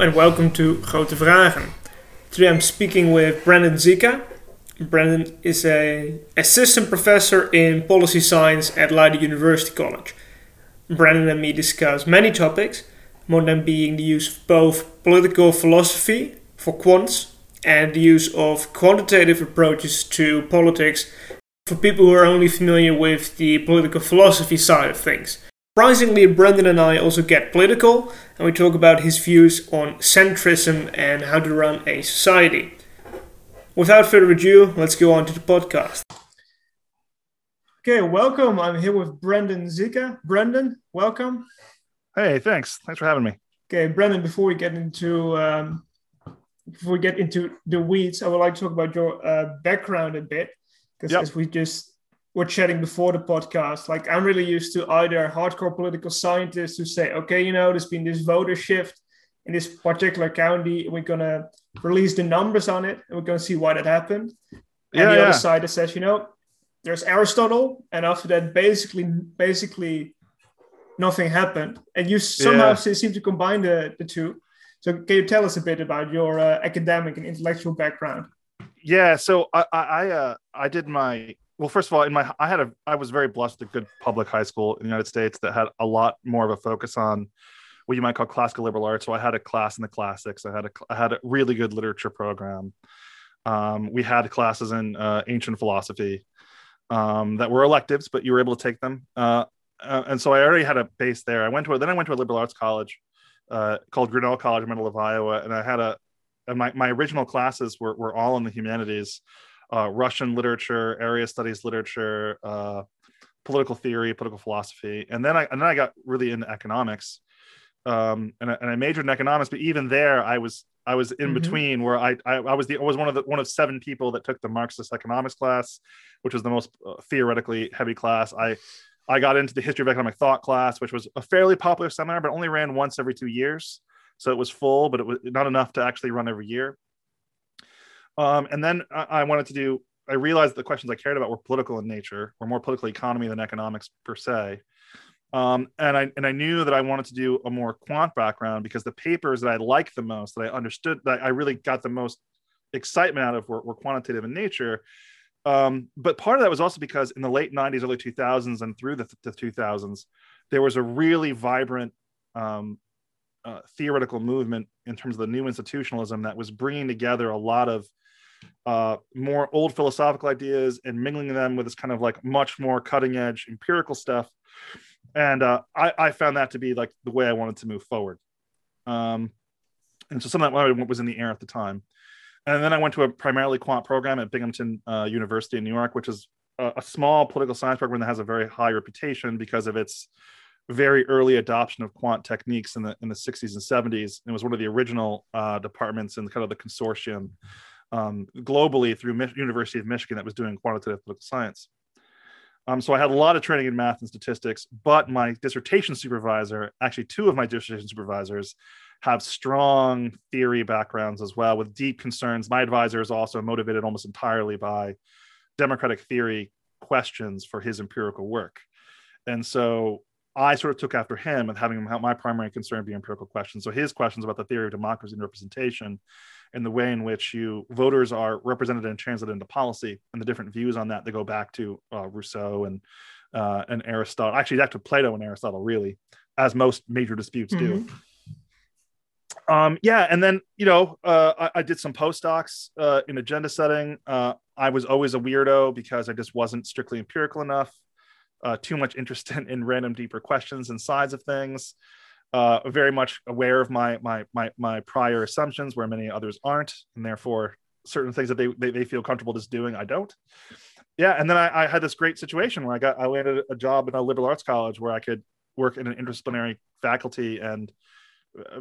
And welcome to Grote Vragen. Today I'm speaking with Brandon Zicha. Brandon is a assistant professor in policy science at Leiden University College. Brandon and me discuss many topics, one of them being the use of both political philosophy for quants and the use of quantitative approaches to politics for people who are only familiar with the political philosophy side of things. Surprisingly, Brendan and I also get political, and we talk about his views on centrism and how to run a society. Without further ado, let's go on to the podcast. Okay, welcome. I'm here with Brendan Zicha. Brendan, welcome. Hey, thanks. Thanks for having me. Okay, Brendan. Before we get into um, before we get into the weeds, I would like to talk about your uh, background a bit because yep. as we just were chatting before the podcast, like I'm really used to either hardcore political scientists who say, okay, you know, there's been this voter shift in this particular county, and we're gonna release the numbers on it, and we're gonna see why that happened. And yeah, the yeah. other side that says, you know, there's Aristotle, and after that, basically, basically nothing happened. And you somehow yeah. seem to combine the, the two. So can you tell us a bit about your uh, academic and intellectual background? Yeah, so I I uh, I did my well first of all in my I had a I was very blessed with a good public high school in the United States that had a lot more of a focus on what you might call classical liberal arts. So I had a class in the classics. I had a I had a really good literature program. Um, we had classes in uh, ancient philosophy um, that were electives, but you were able to take them. Uh, uh, and so I already had a base there. I went to a, then I went to a liberal arts college uh, called Grinnell College, Middle of Iowa, and I had a and my my original classes were were all in the humanities, uh, Russian literature, area studies literature, uh, political theory, political philosophy, and then I and then I got really into economics, um, and, I, and I majored in economics. But even there, I was I was in mm-hmm. between where I, I, I was the I was one of the one of seven people that took the Marxist economics class, which was the most uh, theoretically heavy class. I I got into the history of economic thought class, which was a fairly popular seminar, but only ran once every two years. So it was full, but it was not enough to actually run every year. Um, and then I, I wanted to do, I realized the questions I cared about were political in nature, or more political economy than economics per se. Um, and I and I knew that I wanted to do a more quant background because the papers that I liked the most, that I understood, that I really got the most excitement out of were, were quantitative in nature. Um, but part of that was also because in the late 90s, early 2000s, and through the, the 2000s, there was a really vibrant um, uh, theoretical movement in terms of the new institutionalism that was bringing together a lot of uh, more old philosophical ideas and mingling them with this kind of like much more cutting edge empirical stuff. And uh, I, I, found that to be like the way I wanted to move forward. Um, and so some of that was in the air at the time and then I went to a primarily quant program at Binghamton uh, University in New York, which is a, a, small political science program that has a very high reputation because of its very early adoption of quant techniques in the in the 60s and 70s. It was one of the original uh, departments in kind of the consortium um, globally through Mi- University of Michigan that was doing quantitative political science. Um, so I had a lot of training in math and statistics, but my dissertation supervisor, actually two of my dissertation supervisors, have strong theory backgrounds as well with deep concerns. My advisor is also motivated almost entirely by democratic theory questions for his empirical work. And so I sort of took after him and having my primary concern be empirical questions. So his questions about the theory of democracy and representation and the way in which you voters are represented and translated into policy and the different views on that that go back to uh, Rousseau and uh, and Aristotle. Actually, back to Plato and Aristotle, really, as most major disputes mm-hmm. do um, yeah, and then you know, uh, I, I, did some postdocs uh, in agenda setting. Uh, I was always a weirdo because I just wasn't strictly empirical enough. Uh, too much interest in, in, random, deeper questions and sides of things. Uh, very much aware of my my my my prior assumptions, where many others aren't, and therefore certain things that they they, they feel comfortable just doing, I don't. Yeah, and then I, I had this great situation where I got I landed a job in a liberal arts college where I could work in an interdisciplinary faculty and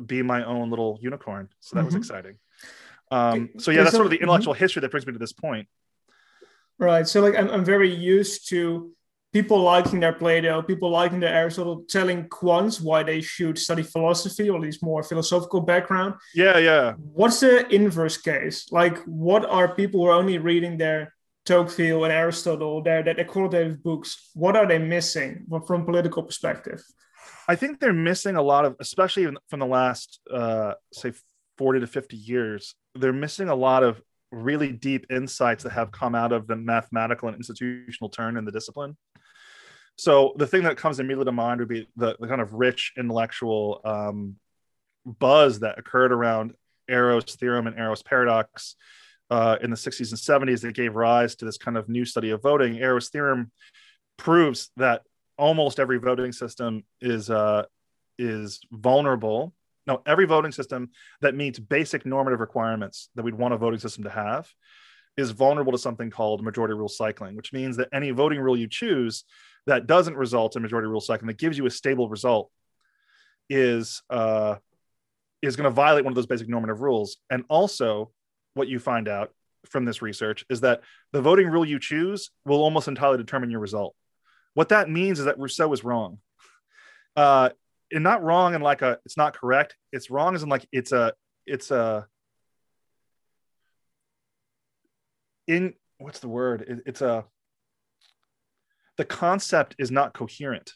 be my own little unicorn. So that mm-hmm. was exciting. Um, so yeah, that's sort of the intellectual mm-hmm. history that brings me to this point. Right. So like I'm, I'm very used to people liking their Plato, people liking their Aristotle, telling quants why they should study philosophy or at least more philosophical background. Yeah, yeah. What's the inverse case? Like, what are people who are only reading their Tocqueville and Aristotle, their, their qualitative books? What are they missing from, from political perspective? I think they're missing a lot of, especially from the last, uh, say, 40 to 50 years, they're missing a lot of really deep insights that have come out of the mathematical and institutional turn in the discipline. So the thing that comes immediately to mind would be the, the kind of rich intellectual um, buzz that occurred around Arrow's theorem and Arrow's paradox uh, in the 60s and 70s that gave rise to this kind of new study of voting. Arrow's theorem proves that almost every voting system is uh, is vulnerable. No, every voting system that meets basic normative requirements that we'd want a voting system to have is vulnerable to something called majority rule cycling, which means that any voting rule you choose that doesn't result in majority rule second that gives you a stable result, is uh, is going to violate one of those basic normative rules. And also, what you find out from this research is that the voting rule you choose will almost entirely determine your result. What that means is that Rousseau is wrong. Uh, and not wrong and like a it's not correct. It's wrong as in like it's a it's a in what's the word? It, it's a the concept is not coherent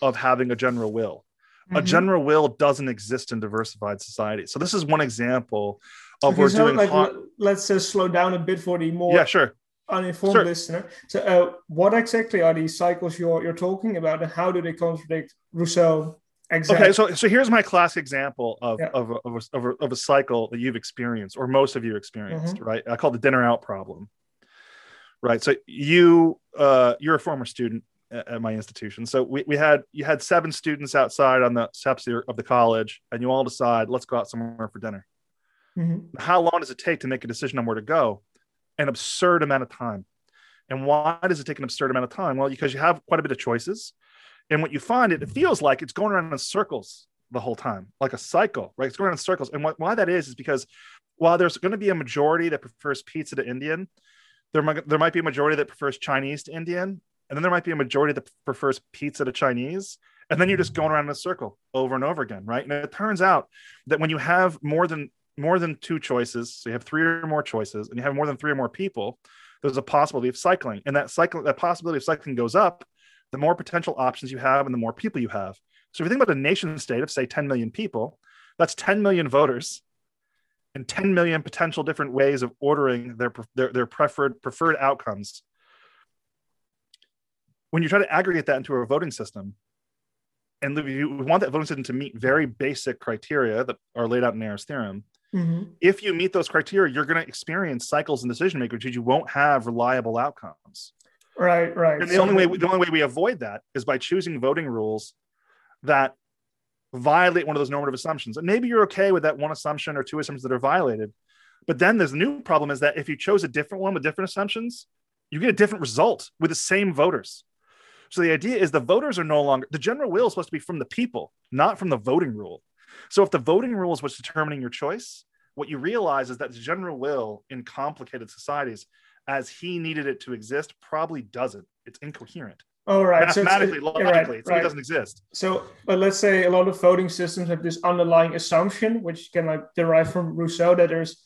of having a general will. Mm-hmm. A general will doesn't exist in diversified society. So this is one example of okay, we're so doing. Like, let's just slow down a bit for the more yeah, sure uninformed sure. listener. So, uh, what exactly are these cycles you're you're talking about, and how do they contradict Rousseau? Exactly. Okay, so so here's my classic example of yeah. of, a, of, a, of, a, of, a, cycle that you've experienced, or most of you experienced, mm-hmm. right? I call the dinner out problem. Right. So you uh, you're a former student at, my institution. So we, we had you had seven students outside on the steps of the college, and you all decide let's go out somewhere for dinner. Mm-hmm. How long does it take to make a decision on where to go? an absurd amount of time. And why does it take an absurd amount of time? Well, because you have quite a bit of choices. And what you find, it, it feels like it's going around in circles the whole time, like a cycle, right? It's going around in circles. And what, why that is, is because while there's going to be a majority that prefers pizza to Indian, there might, there might be a majority that prefers Chinese to Indian. And then there might be a majority that prefers pizza to Chinese. And then you're just going mm. around in a circle over and over again, right? And it turns out that when you have more than more than two choices, so you have three or more choices, and you have more than three or more people, there's a possibility of cycling. And that cycle, that possibility of cycling goes up, the more potential options you have and the more people you have. So if you think about a nation state of say 10 million people, that's 10 million voters and 10 million potential different ways of ordering their their, their preferred preferred outcomes. When you try to aggregate that into a voting system, and you want that voting system to meet very basic criteria that are laid out in Arrow's theorem, Mm-hmm. If you meet those criteria, you're going to experience cycles in decision making because you won't have reliable outcomes. Right, right. And the so, only way the only way we avoid that is by choosing voting rules that violate one of those normative assumptions. And maybe you're okay with that one assumption or two assumptions that are violated. But then there's a new problem is that if you chose a different one with different assumptions, you get a different result with the same voters. So the idea is the voters are no longer the general will is supposed to be from the people, not from the voting rule. So if the voting rule is what's determining your choice, what you realize is that the general will in complicated societies, as he needed it to exist, probably doesn't. It's incoherent. Oh, right. Uh, Mathematically, so logically, right, right. it doesn't exist. So, but let's say a lot of voting systems have this underlying assumption, which can like derive from Rousseau, that there's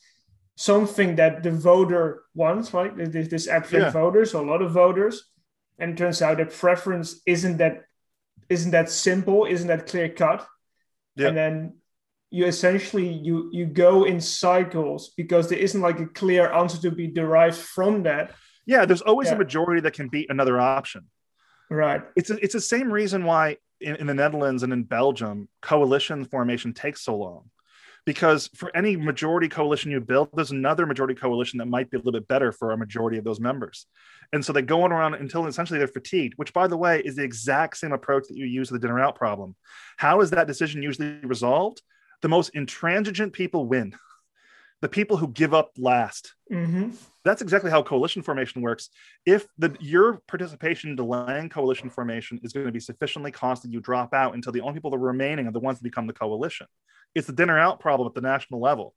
something that the voter wants, right? This, this abstract yeah. voters, a lot of voters, and it turns out that preference isn't that isn't that simple, isn't that clear cut and then you essentially you you go in cycles because there isn't like a clear answer to be derived from that yeah there's always yeah. a majority that can beat another option right it's a, it's the same reason why in, in the netherlands and in belgium coalition formation takes so long because for any majority coalition you build, there's another majority coalition that might be a little bit better for a majority of those members. And so they go on around until essentially they're fatigued, which, by the way, is the exact same approach that you use with the dinner out problem. How is that decision usually resolved? The most intransigent people win. The people who give up last. Mm-hmm. That's exactly how coalition formation works. If the your participation in delaying coalition formation is going to be sufficiently costly, you drop out until the only people that are remaining are the ones that become the coalition. It's the dinner out problem at the national level.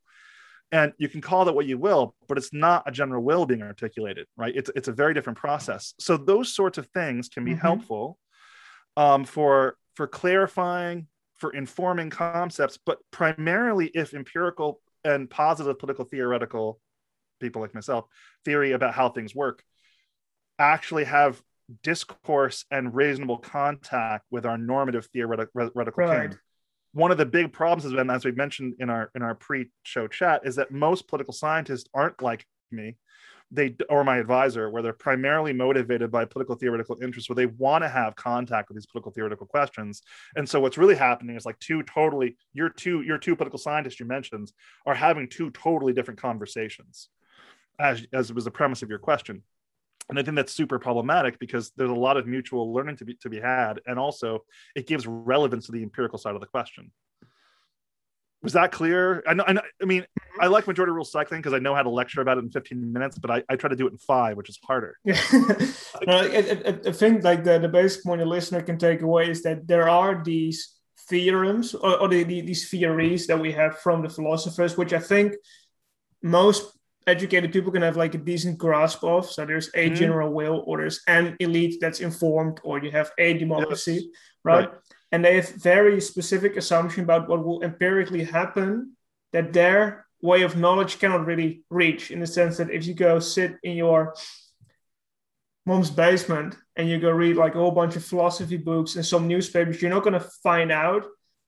And you can call that what you will, but it's not a general will being articulated, right? It's, it's a very different process. So those sorts of things can be mm-hmm. helpful um, for, for clarifying, for informing concepts, but primarily if empirical and positive political theoretical people like myself theory about how things work actually have discourse and reasonable contact with our normative theoretical Right. One of the big problems has been, as we mentioned in our in our pre-show chat, is that most political scientists aren't like me. They or my advisor, where they're primarily motivated by political theoretical interests, where they want to have contact with these political theoretical questions. And so what's really happening is like two totally your two your two political scientists you mentioned are having two totally different conversations, as as was the premise of your question and I think that's super problematic because there's a lot of mutual learning to be to be had, and also it gives relevance to the empirical side of the question. Was that clear? I know. I, know, I mean, I like majority rule cycling because I know how to lecture about it in 15 minutes, but I, I try to do it in five, which is harder. Yeah. No, I, I- think like the, the basic point a listener can take away is that there are these theorems or, or the, the, these theories that we have from the philosophers, which I think most educated people can have like a decent grasp of. So there's a Mhm. general will, or there's an elite that's informed, or you have a democracy, Yes. right? Right. And they have very specific assumption about what will empirically happen that their way of knowledge cannot really reach in the sense that if you go sit in your mom's basement and you go read like a whole bunch of philosophy books and some newspapers, you're not going to find out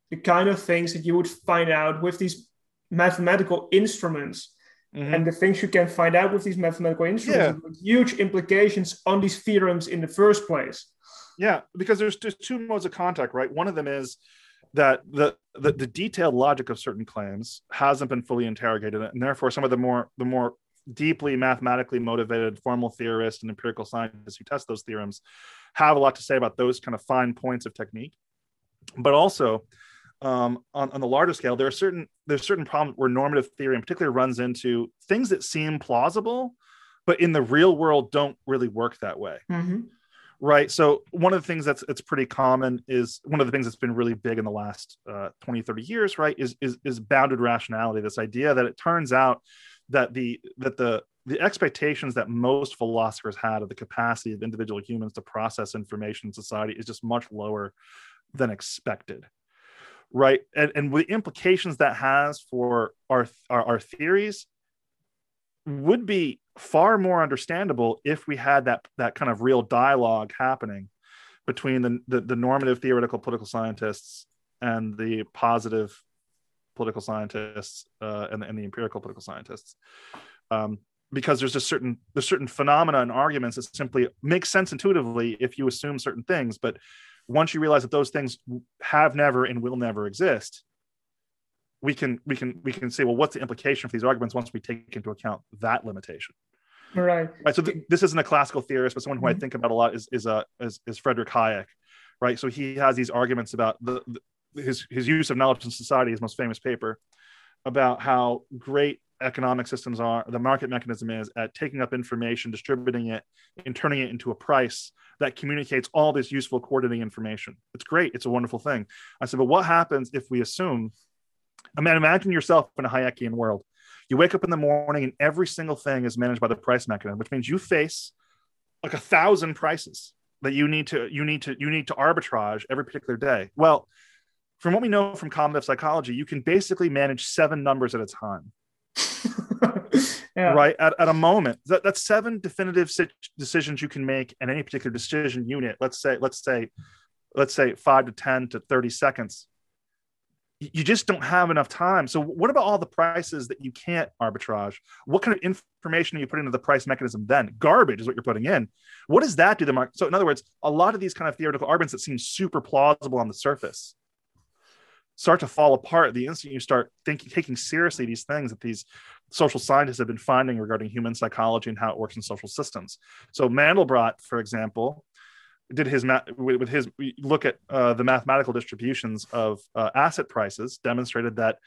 the kind of things that you would find out with these mathematical instruments. Mhm. And the things you can find out with these mathematical instruments Yeah. have huge implications on these theorems in the first place. Yeah, because there's just two modes of contact, right? One of them is that the, the the detailed logic of certain claims hasn't been fully interrogated, and therefore some of the more the more deeply mathematically motivated formal theorists and empirical scientists who test those theorems have a lot to say about those kind of fine points of technique. But also, um, on, on the larger scale, there are certain there's certain problems where normative theory in particular runs into things that seem plausible, but in the real world don't really work that way Mhm. Right so one of the things that's it's pretty common is one of the things that's been really big in the last uh, 20 30 years right is, is is bounded rationality this idea that it turns out that the that the the expectations that most philosophers had of the capacity of individual humans to process information in society is just much lower than expected right and and the implications that has for our our, our theories would be far more understandable if we had that that kind of real dialogue happening between the, the, the normative theoretical political scientists and the positive political scientists uh, and, and the empirical political scientists. Um, because there's just certain there's certain phenomena and arguments that simply make sense intuitively if you assume certain things but once you realize that those things have never and will never exist we can we can we can say well what's the implication for these arguments once we take into account that limitation? Right. right so th- this isn't a classical theorist but someone who i Mhm. think about a lot is is uh, is, is frederick hayek right? So he has these arguments about the, the his his use of knowledge in society his most famous paper about how great economic systems are the market mechanism is at taking up information distributing it and turning it into a price that communicates all this useful coordinating information. It's great. It's a wonderful thing. I said but what happens if we assume I mean, imagine yourself in a Hayekian world. You wake up in the morning and every single thing is managed by the price mechanism, which means you face like a thousand prices that you need to you need to you need to arbitrage every particular day. Well, from what we know from cognitive psychology, you can basically manage seven numbers at a time, yeah. right? At, at a moment, that, that's seven definitive sit- decisions you can make in any particular decision unit. Let's say, let's say, let's say five to ten to thirty seconds. You just don't have enough time. So, what about all the prices that you can't arbitrage? What kind of information are you putting into the price mechanism then? Garbage is what you're putting in. What does that do to the market? So, in other words, a lot of these kind of theoretical arguments that seem super plausible on the surface start to fall apart the instant you start thinking taking seriously these things that these social scientists have been finding regarding human psychology and how it works in social systems so mandelbrot for example did his ma- with with his look at uh, the mathematical distributions of uh, asset prices demonstrated that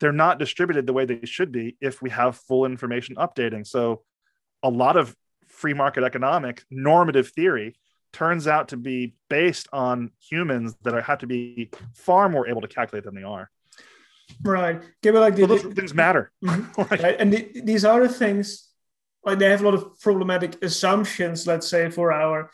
they're not distributed the way they should be if we have full information updating so a lot of free market economic normative theory turns out to be based on humans that are, have to be far more able to calculate than they are. Right. Okay, but like the, So those things matter. Mhm. Like, right? And the, these are the things like they have a lot of problematic assumptions. Let's say for our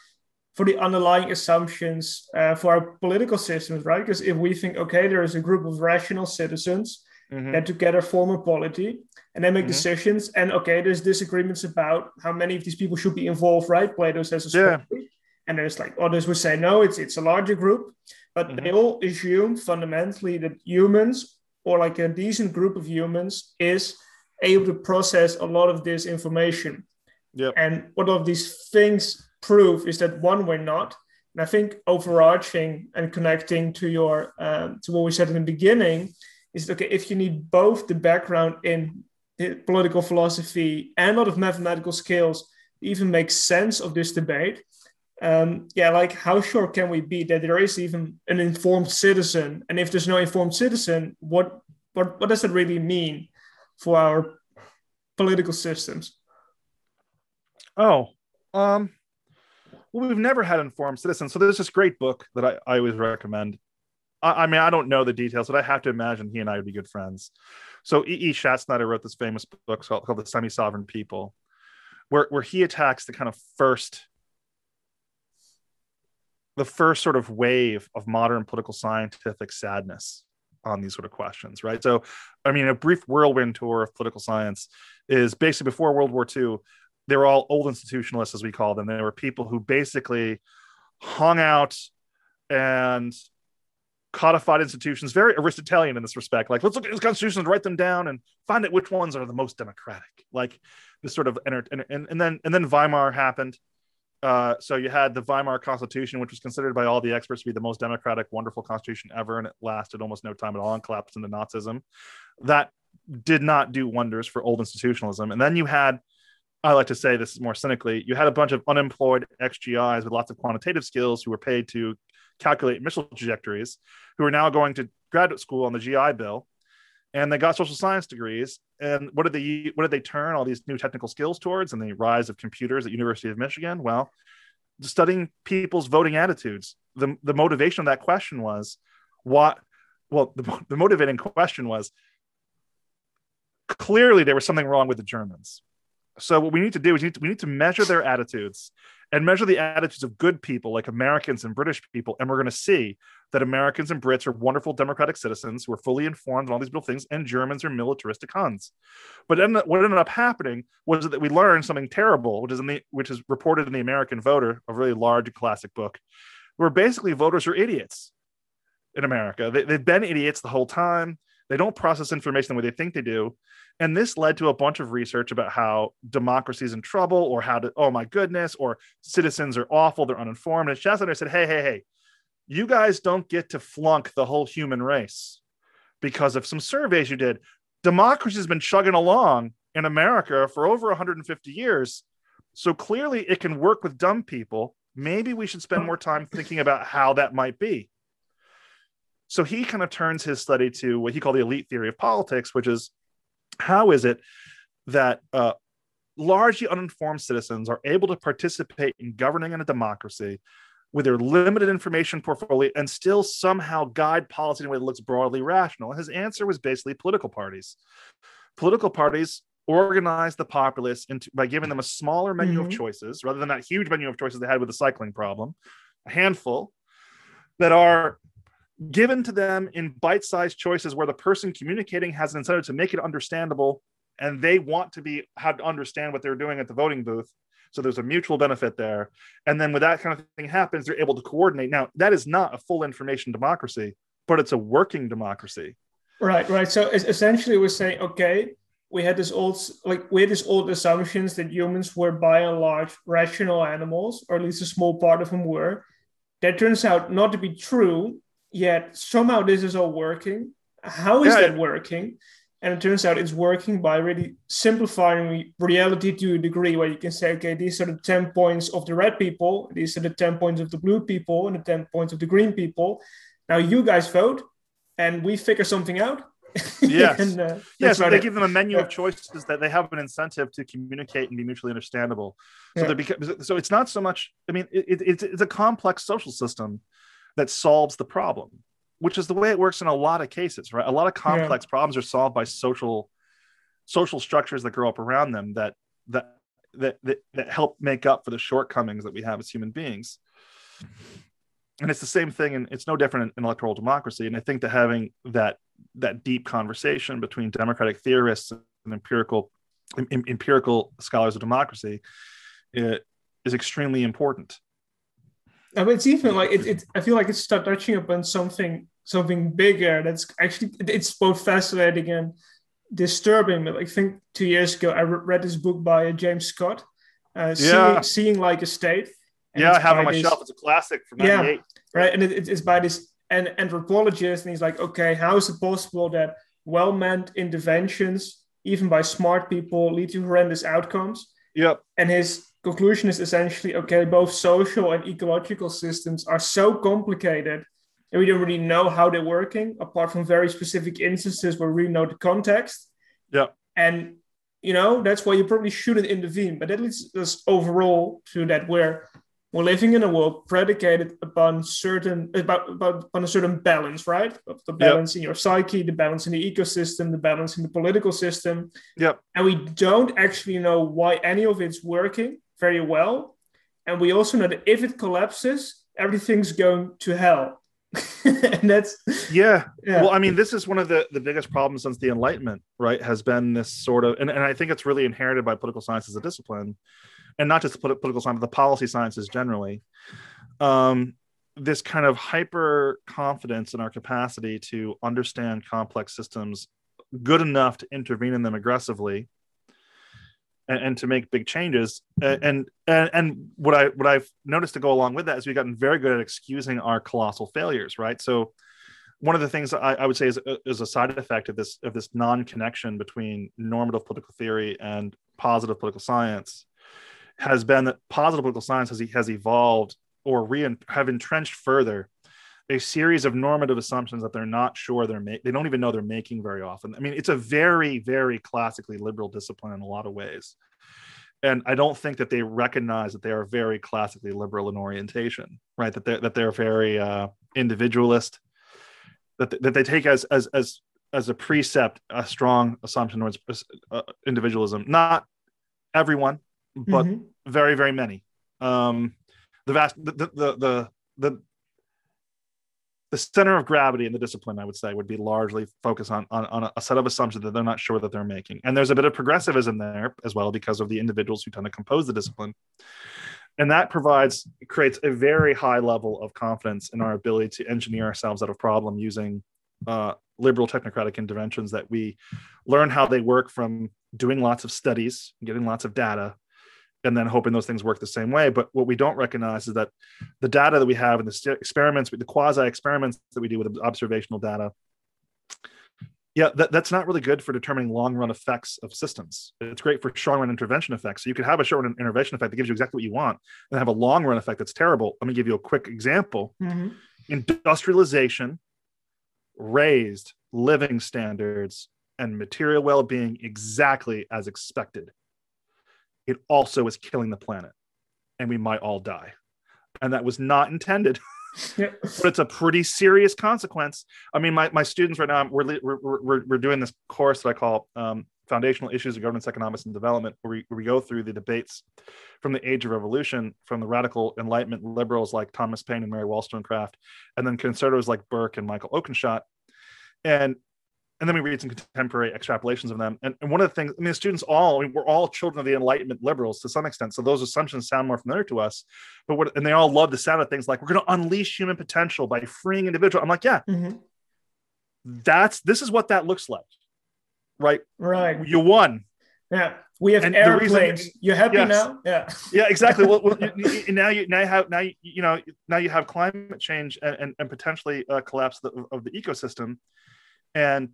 for the underlying assumptions uh, for our political systems, right? Because if we think, okay, there is a group of rational citizens mhm. that together form a polity and they make Mhm. decisions, and okay, there's disagreements about how many of these people should be involved, right? Plato says a Yeah. story. and there's like others would say no, it's it's a larger group, but mm-hmm. they all assume fundamentally that humans or like a decent group of humans is able to process a lot of this information. Yep. And what of these things prove is that one, we're not. And I think overarching and connecting to your um, to what we said in the beginning is okay if you need both the background in political philosophy and a lot of mathematical skills even make sense of this debate. Um, yeah like how sure can we be that there is even an informed citizen? And if there's no informed citizen what what, what does that really mean for our political systems? Oh um well we've never had informed citizens so there's this great book that i, I always recommend I, I mean, I don't know the details, but I have to imagine he and I would be good friends. So E. E. Schattschneider wrote this famous book called, called The Semi-Sovereign People, where, where he attacks the kind of first the first sort of wave of modern political scientific sadness on these sort of questions, right? So, I mean, a brief whirlwind tour of political science is basically before World War II, they were all old institutionalists, as we call them. They were people who basically hung out and codified institutions, very Aristotelian in this respect. Like, let's look at these constitutions, write them down, and find out which ones are the most democratic. Like this sort of and, and, and then and then Weimar happened. Uh, so you had the Weimar Constitution, which was considered by all the experts to be the most democratic, wonderful constitution ever, and it lasted almost no time at all and collapsed into Nazism. That did not do wonders for old institutionalism. And then you had, I like to say this more cynically, you had a bunch of unemployed XGIs with lots of quantitative skills who were paid to calculate missile trajectories, who are now going to graduate school on the GI Bill, and they got social science degrees. And what did they what did they turn all these new technical skills towards? And the rise of computers at University of Michigan. Well, studying people's voting attitudes. The the motivation of that question was what? Well, the, the motivating question was clearly there was something wrong with the Germans. So what we need to do is we need to, we need to measure their attitudes and measure the attitudes of good people like Americans and British people. And we're going to see that Americans and Brits are wonderful democratic citizens who are fully informed on all these little things, and Germans are militaristic Huns. But then what ended up happening was that we learned something terrible, which is in the which is reported in the American Voter, a really large classic book, where basically voters are idiots in America. They, they've been idiots the whole time. They don't process information the way they think they do. And this led to a bunch of research about how democracy is in trouble or how to, oh my goodness, or citizens are awful, they're uninformed. And Schattschneider said, hey, hey, hey, you guys don't get to flunk the whole human race because of some surveys you did. Democracy has been chugging along in America for over 150 years. So clearly it can work with dumb people. Maybe we should spend more time thinking about how that might be. So he kind of turns his study to what he called the elite theory of politics, which is how is it that uh, largely uninformed citizens are able to participate in governing in a democracy with their limited information portfolio and still somehow guide policy in a way that looks broadly rational? And his answer was basically political parties. Political parties organize the populace into by giving them a smaller menu mm-hmm. of choices rather than that huge menu of choices they had with the cycling problem, a handful that are given to them in bite-sized choices where the person communicating has an incentive to make it understandable and they want to be have to understand what they're doing at the voting booth. So there's a mutual benefit there. And then when that kind of thing happens they're able to coordinate. Now that is not a full information democracy but it's a working democracy. Right right. So essentially we're saying okay we had this old like we had this old assumptions that humans were by and large rational animals or at least a small part of them were. That turns out not to be true yet somehow this is all working. How is yeah, that working? And it turns out it's working by really simplifying reality to a degree where you can say, okay, these are the 10 points of the red people, these are the 10 points of the blue people, and the 10 points of the green people. Now you guys vote, and we figure something out. Yes. and, uh, yes. So they give them a menu yeah. of choices that they have an incentive to communicate and be mutually understandable. So yeah. because so it's not so much. I mean, it, it, it's it's a complex social system that solves the problem, which is the way it works in a lot of cases, right? A lot of complex yeah. problems are solved by social social structures that grow up around them that that that that, that help make up for the shortcomings that we have as human beings. And it's the same thing, and it's no different in, in electoral democracy. And I think that having that that deep conversation between democratic theorists and empirical empirical scholars of democracy it, is extremely important I mean, it's even like it, it. I feel like it's start touching upon something something bigger. That's actually it's both fascinating and disturbing. But I think two years ago I read this book by James Scott, uh, Yeah. seeing, seeing like a state. And yeah, I have it by on my this- shelf. It's a classic from Yeah. '98. right? And it, it's by this an anthropologist, and he's like, okay, how is it possible that well-meant interventions, even by smart people, lead to horrendous outcomes? Yep. And his conclusion is essentially, okay, both social and ecological systems are so complicated that we don't really know how they're working, apart from very specific instances where we know the context. Yeah. And you know that's why you probably shouldn't intervene. But that leads us overall to that where we're living in a world predicated upon certain about, about upon a certain balance, right? Of the balance in your psyche, the balance in the ecosystem, the balance in the political system. Yep. And we don't actually know why any of it's working very well. And we also know that if it collapses, everything's going to hell. and that's Yeah. yeah. Well, I mean, this is one of the, the biggest problems since the Enlightenment, right? Has been this sort of, and, and I think it's really inherited by political science as a discipline, and not just political science, but the policy sciences generally. Um, this kind of hyper confidence in our capacity to understand complex systems good enough to intervene in them aggressively and, and to make big changes. And, and and and what i what i've noticed to go along with that is we've gotten very good at excusing our colossal failures right? So one of the things I, I would say is, uh, is a side effect of this of this non-connection between normative political theory and positive political science has been that positive political science has, has evolved or re have entrenched further a series of normative assumptions that they're not sure they're making they don't even know they're making very often. I mean it's a very very classically liberal discipline in a lot of ways. And i don't think that they recognize that they are very classically liberal in orientation right? That they're that they're very uh, individualist that, that they take as as as as a precept a strong assumption towards uh, individualism. Not everyone but Mhm. very very many. Um the vast the the the the, the the center of gravity in the discipline, I would say, would be largely focused on, on, on a set of assumptions that they're not sure that they're making. And there's a bit of progressivism there as well because of the individuals who tend to compose the discipline. And that provides, creates a very high level of confidence in our ability to engineer ourselves out of problem using uh, liberal technocratic interventions that we learn how they work from doing lots of studies, getting lots of data, and then hoping those things work the same way. But what we don't recognize is that the data that we have and the st- experiments, the quasi experiments that we do with observational data, yeah, that, that's not really good for determining long run effects of systems. It's great for short run intervention effects. So you could have a short run intervention effect that gives you exactly what you want, and have a long run effect that's terrible. Let me give you a quick example. Mhm. Industrialization raised living standards and material well being exactly as expected it also is killing the planet and we might all die. And that was not intended, Yeah. but it's a pretty serious consequence. I mean, my, my students right now, we're, we're, we're, we're doing this course that I call um, Foundational Issues of Governance, Economics, and Development, where we, where we go through the debates from the age of revolution, from the radical Enlightenment liberals like Thomas Paine and Mary Wollstonecraft, and then conservatives like Burke and Michael Oakeshott. And and then we read some contemporary extrapolations of them. And, and one of the things, I mean, the students all, I mean, we're all children of the Enlightenment liberals to some extent. So those assumptions sound more familiar to us. But what, and they all love the sound of things like we're going to unleash human potential by freeing individual. I'm like, yeah, Mhm. that's this is what that looks like, right? Right. You won. Yeah. We have And the reason- airplanes. You're happy Yes. now? Yeah. Yeah, exactly. well, well you, you- now you now you have now you, you know now you have climate change and and, and potentially uh, collapse the, of the ecosystem, and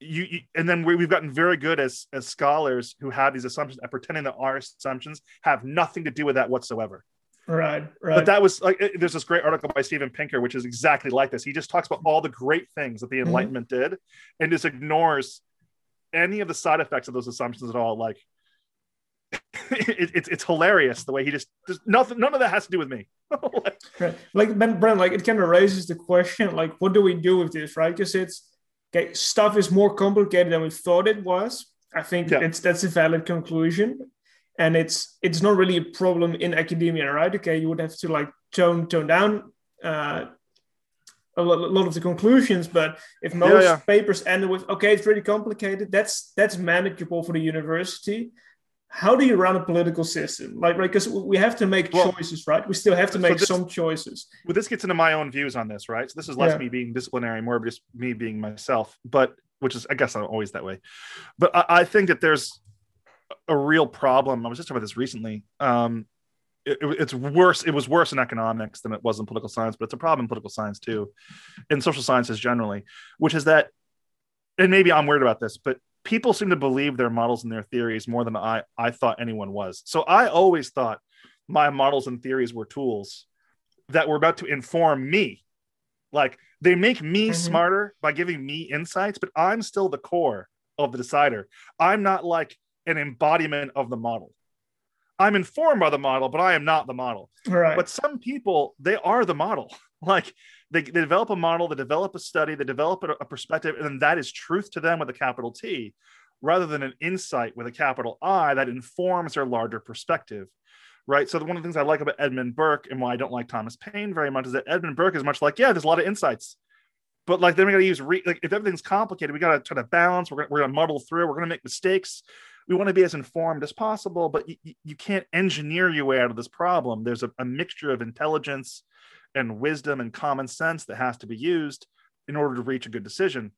you, you and then we, we've gotten very good as as scholars who have these assumptions at pretending that our assumptions have nothing to do with that whatsoever. Right. Right. But that was like there's this great article by Steven Pinker, which is exactly like this. He just talks about all the great things that the mm-hmm. Enlightenment did, and just ignores any of the side effects of those assumptions at all. Like it, it's it's hilarious the way he just there's nothing. None of that has to do with me. Right. Like Ben Brent, like it kind of raises the question, like, what do we do with this, right? Because it's okay, stuff is more complicated than we thought it was. I think Yeah. it's that's a valid conclusion. And it's it's not really a problem in academia, right? Okay, you would have to like tone tone down uh, a lot, of the conclusions, but if most yeah. papers end with okay, it's really complicated, that's that's manageable for the university. How do you run a political system? Like, right, because we have to make well, choices, right? We still have to make this, some choices. Well, this gets into my own views on this, right? So this is less yeah. me being disciplinary, more just me being myself. But which is, I guess, I'm always that way. But I, I think that there's a real problem. I was just talking about this recently. Um, it, it's worse. It was worse in economics than it was in political science, but it's a problem in political science too, in social sciences generally, which is that, and maybe I'm weird about this, but people seem to believe their models and their theories more than I, I thought anyone was. So I always thought my models and theories were tools that were about to inform me. Like they make me mm-hmm. smarter by giving me insights, but I'm still the core of the decider. I'm not like an embodiment of the model. I'm informed by the model, but I am not the model. Right. But some people, they are the model. Like they, they develop a model, they develop a study, they develop a, a perspective, and then that is truth to them with a capital T, rather than an insight with a capital I that informs their larger perspective. Right. So one of the things I like about Edmund Burke and why I don't like Thomas Paine very much is that Edmund Burke is much like, yeah, there's a lot of insights. But like then we got to use re- like if everything's complicated, we got to try to balance. We're gonna, we're gonna muddle through. We're gonna make mistakes. We want to be as informed as possible, but you, you can't engineer your way out of this problem. There's a, a mixture of intelligence and wisdom and common sense that has to be used in order to reach a good decision.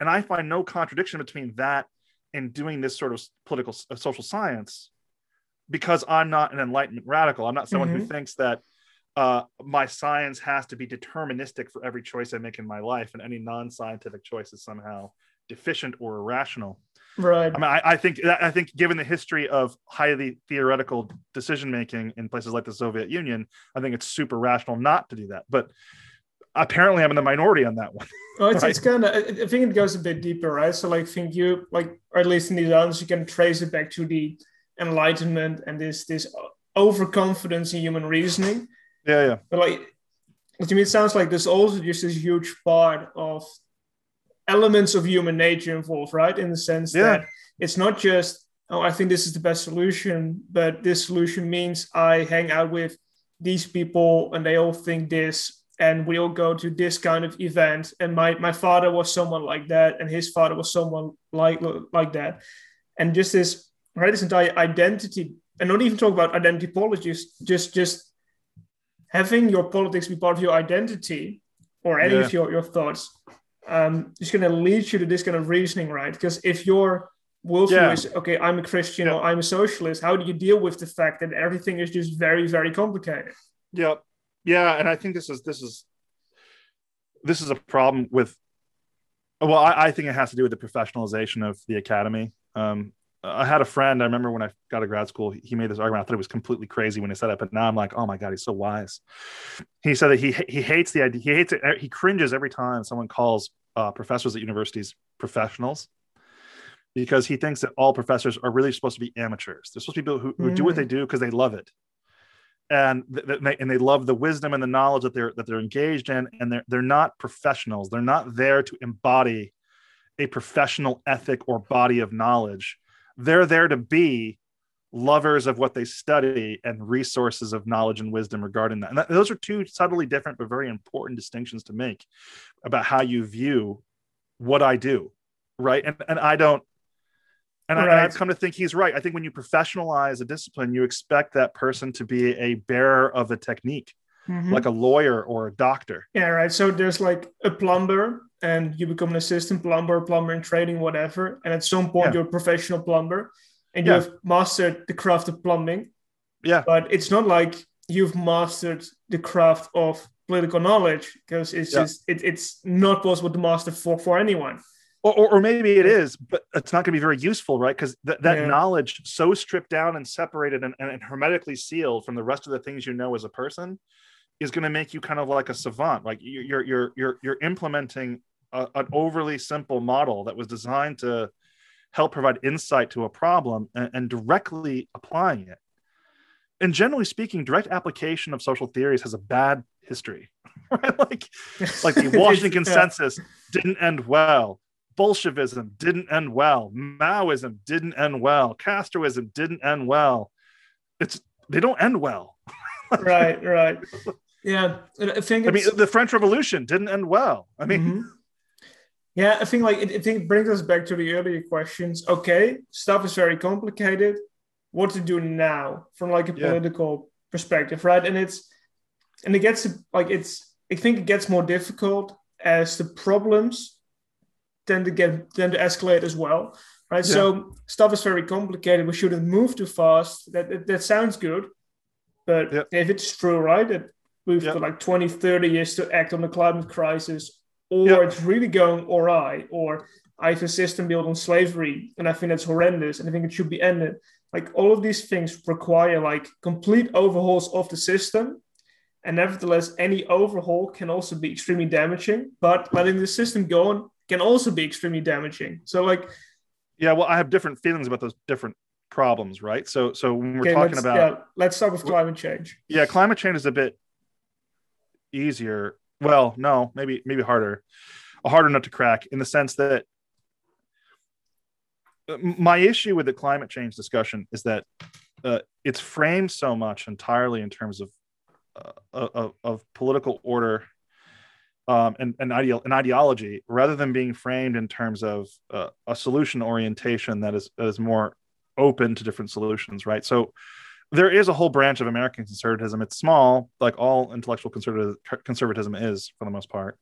And I find no contradiction between that and doing this sort of political uh, social science because I'm not an enlightenment radical. I'm not someone mm-hmm. who thinks that uh, my science has to be deterministic for every choice I make in my life, and any non-scientific choice is somehow deficient or irrational. Right. I mean, I, I, think I think given the history of highly theoretical decision making in places like the Soviet Union, I think it's super rational not to do that. But apparently, I'm in the minority on that one. Well, it's, right? it's kind of. I think it goes a bit deeper, right? So, like, think you like, or at least in these answers, you can trace it back to the Enlightenment and this this overconfidence in human reasoning. Yeah, yeah. But like, to me, it sounds like there's also just this huge part of elements of human nature involved, right? In the sense yeah. that it's not just, oh, I think this is the best solution, but this solution means I hang out with these people and they all think this, and we all go to this kind of event. And my my father was someone like that, and his father was someone like like that, and just this right, this entire identity, and not even talk about identity politics, just just having your politics be part of your identity or any yeah. of your, your thoughts um, is going to lead you to this kind of reasoning, right? Because if your worldview yeah. is okay, I'm a Christian yeah. or I'm a socialist, how do you deal with the fact that everything is just very, very complicated? Yeah, yeah, and I think this is this is this is a problem with. Well, I, I think it has to do with the professionalization of the academy. Um, I had a friend. I remember when I got to grad school, he made this argument. I thought it was completely crazy when he said it, but now I'm like, oh my god, he's so wise. He said that he he hates the idea. He hates it. He cringes every time someone calls uh, professors at universities professionals because he thinks that all professors are really supposed to be amateurs. They're supposed to be people who, who mm. do what they mm. do because they love it, and th- they, and they love the wisdom and the knowledge that they're that they're engaged in, and they're they're not professionals. They're not there to embody a professional ethic or body of knowledge. They're there to be lovers of what they study and resources of knowledge and wisdom regarding that. And that, those are two subtly different but very important distinctions to make about how you view what I do, right? And and I don't and, right. I, have come to think he's right. I think when you professionalize a discipline, you expect that person to be a bearer of a technique, mm-hmm. like a lawyer or a doctor. Yeah, right. So there's like a plumber, and you become an assistant plumber, plumber in training, whatever. And at some point, yeah. you're a professional plumber and you have mastered the craft of plumbing. Yeah. But it's not like you've mastered the craft of political knowledge because it's yeah. just it, it's not possible to master for for anyone. Or, or, or maybe it is, but it's not going to be very useful, right? Because th- that yeah. knowledge so stripped down and separated and, and hermetically sealed from the rest of the things you know as a person is going to make you kind of like a savant. Like you're you're you're you're implementing a, an overly simple model that was designed to help provide insight to a problem and, and directly applying it. And generally speaking, direct application of social theories has a bad history. Right? Like, like the Washington consensus didn't end well. Bolshevism didn't end well. Maoism didn't end well. Castroism didn't end well. It's they don't end well. right, right. Yeah, I think. I mean, the French Revolution didn't end well. I mean, mm-hmm. Yeah, I think like it, I think it brings us back to the earlier questions. Okay, stuff is very complicated. what to do now from like a Yeah. political perspective, right? And it's and it gets like it's I think it gets more difficult as the problems tend to get tend to escalate as well, right? Yeah. So stuff is very complicated. We shouldn't move too fast. That that, that sounds good, but Yeah. if it's true, right, that we've got like 20, 30 years to act on the climate crisis, or Yeah. it's really going awry, or I have a system built on slavery, and I think that's horrendous, and I think it should be ended. Like all of these things require like complete overhauls of the system, and nevertheless, any overhaul can also be extremely damaging. But letting the system go on can also be extremely damaging. So, like, Yeah, well, I have different feelings about those different problems, right? So, so when we're okay, talking let's, about yeah, let's start with climate change. yeah, climate change is a bit easier. Well, no, maybe maybe harder, a harder nut to crack in the sense that uh, my issue with the climate change discussion is that uh, it's framed so much entirely in terms of uh, of, of political order um, and and ideology, rather than being framed in terms of uh, a solution orientation that is that is more open to different solutions, right? So there is a whole branch of American conservatism. It's small, like all intellectual conservative, conservatism is for the most part.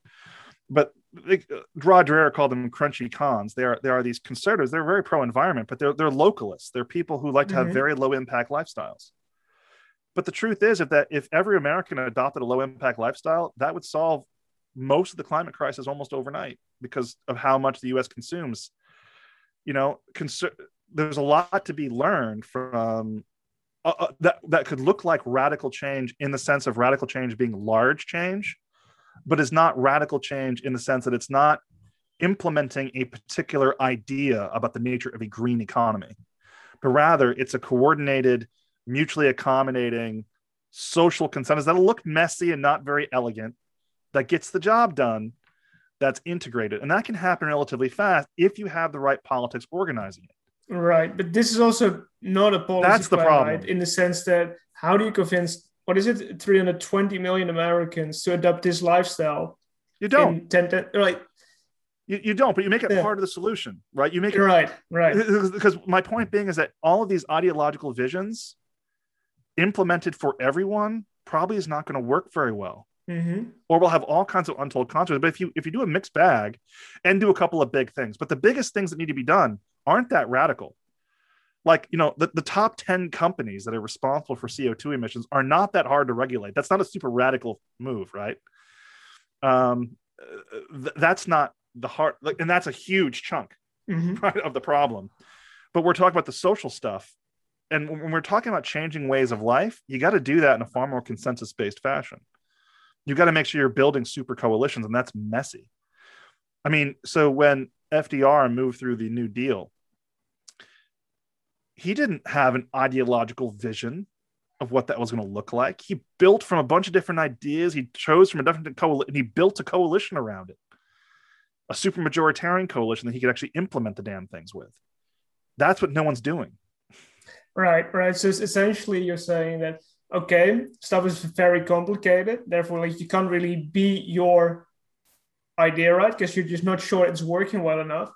But they, Rod Dreher called them crunchy cons. They are they are these conservatives. They're very pro environment, but they're they're localists. They're people who like to have Mhm. very low impact lifestyles. But the truth is, if that if every American adopted a low impact lifestyle, that would solve most of the climate crisis almost overnight because of how much the U.S. consumes. You know, there's a lot to be learned from uh, uh, that that could look like radical change in the sense of radical change being large change, but is not radical change in the sense that it's not implementing a particular idea about the nature of a green economy, but rather it's a coordinated, mutually accommodating social consensus that'll look messy and not very elegant, that gets the job done, that's integrated, and that can happen relatively fast if you have the right politics organizing it. Right, but this is also not a policy. That's the problem. right? In the sense that how do you convince what is it, 320 million Americans to adopt this lifestyle? You don't. In 10, 10 right, You, you don't, but you make it Yeah. part of the solution, right? You make it right, right. because my point being is that all of these ideological visions implemented for everyone probably is not going to work very well hmm or we'll have all kinds of untold consequences but if you if you do a mixed bag and do a couple of big things but the biggest things that need to be done aren't that radical like you know the, the top 10 companies that are responsible for co2 emissions are not that hard to regulate that's not a super radical move right um uh, th- that's not the heart like and that's a huge chunk hmm right, of the problem. But we're talking about the social stuff. And when we're talking about changing ways of life, you got to do that in a far more consensus based fashion. You got to make sure you're building super coalitions, and that's messy. I mean, so when FDR moved through the New Deal, he didn't have an ideological vision of what that was going to look like. He built from a bunch of different ideas. He chose from a different coalition, and he built a coalition around it a super majoritarian coalition that he could actually implement the damn things with. That's what no one's doing. Right, right. So essentially, you're saying that okay, stuff is very complicated. Therefore, like you can't really be your idea right because you're just not sure it's working well enough.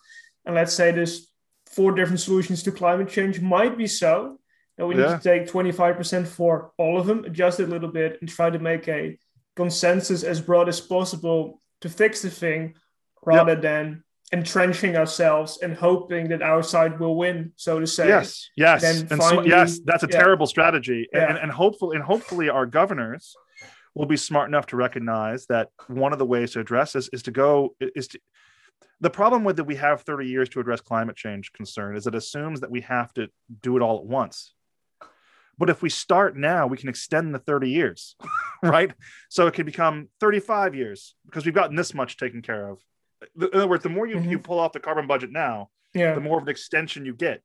And let's say there's four different solutions to climate change. Might be so that we need to take 25% for all of them, adjust it a little bit, and try to make a consensus as broad as possible to fix the thing, rather than entrenching ourselves and hoping that our side will win, so to say. Yes, yes, Then and so, yes, that's a yeah. terrible strategy. Yeah. And, and hopefully, and hopefully, our governors will be smart enough to recognize that one of the ways to address this is to go is to. The problem with that we have 30 years to address climate change concern is it assumes that we have to do it all at once. But if we start now, we can extend the 30 years, right? So it can become 35 years because we've gotten this much taken care of. In other words, the more you, Mhm. you pull off the carbon budget now, Yeah. the more of an extension you get.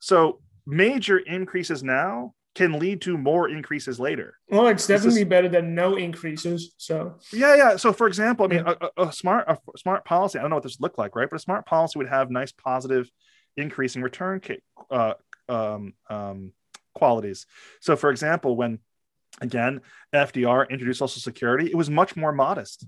So major increases now can lead to more increases later. Well, it's This is- definitely better than no increases. So Yeah, yeah. So for example, I mean, a, a- a smart a smart policy. I don't know what this would look like, right? But a smart policy would have nice positive increasing return uh, um, um, qualities. So for example, when again FDR introduced Social Security, it was much more modest.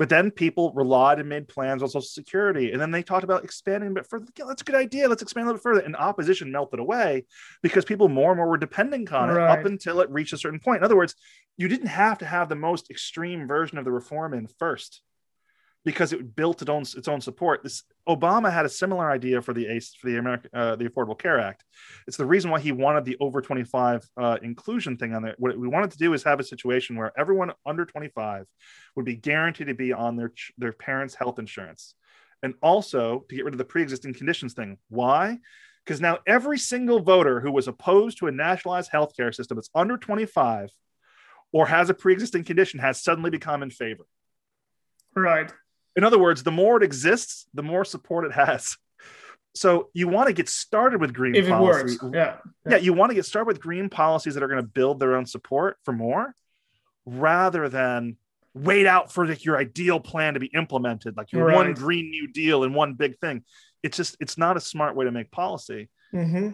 But then people relied and made plans on Social Security. And then they talked about expanding a bit further. Yeah, that's a good idea. Let's expand a little bit further. And opposition melted away because people more and more were depending on Right. it up until it reached a certain point. In other words, you didn't have to have the most extreme version of the reform in first because it built its own its own support. This Obama had a similar idea for the ACE for the American uh, the Affordable Care Act. It's the reason why he wanted the over 25 uh, inclusion thing on there. What we wanted to do is have a situation where everyone under 25 would be guaranteed to be on their their parents' health insurance, and also to get rid of the pre-existing conditions thing. Why? Because now every single voter who was opposed to a nationalized healthcare system that's under 25 or has a pre-existing condition has suddenly become in favor. Right. In other words, the more it exists, the more support it has. So you want to get started with green If policy. works. Yeah. Yeah, you want to get started with green policies that are going to build their own support for more, rather than wait out for like your ideal plan to be implemented, like your one green new deal and one big thing. It's just it's not a smart way to make policy. hmm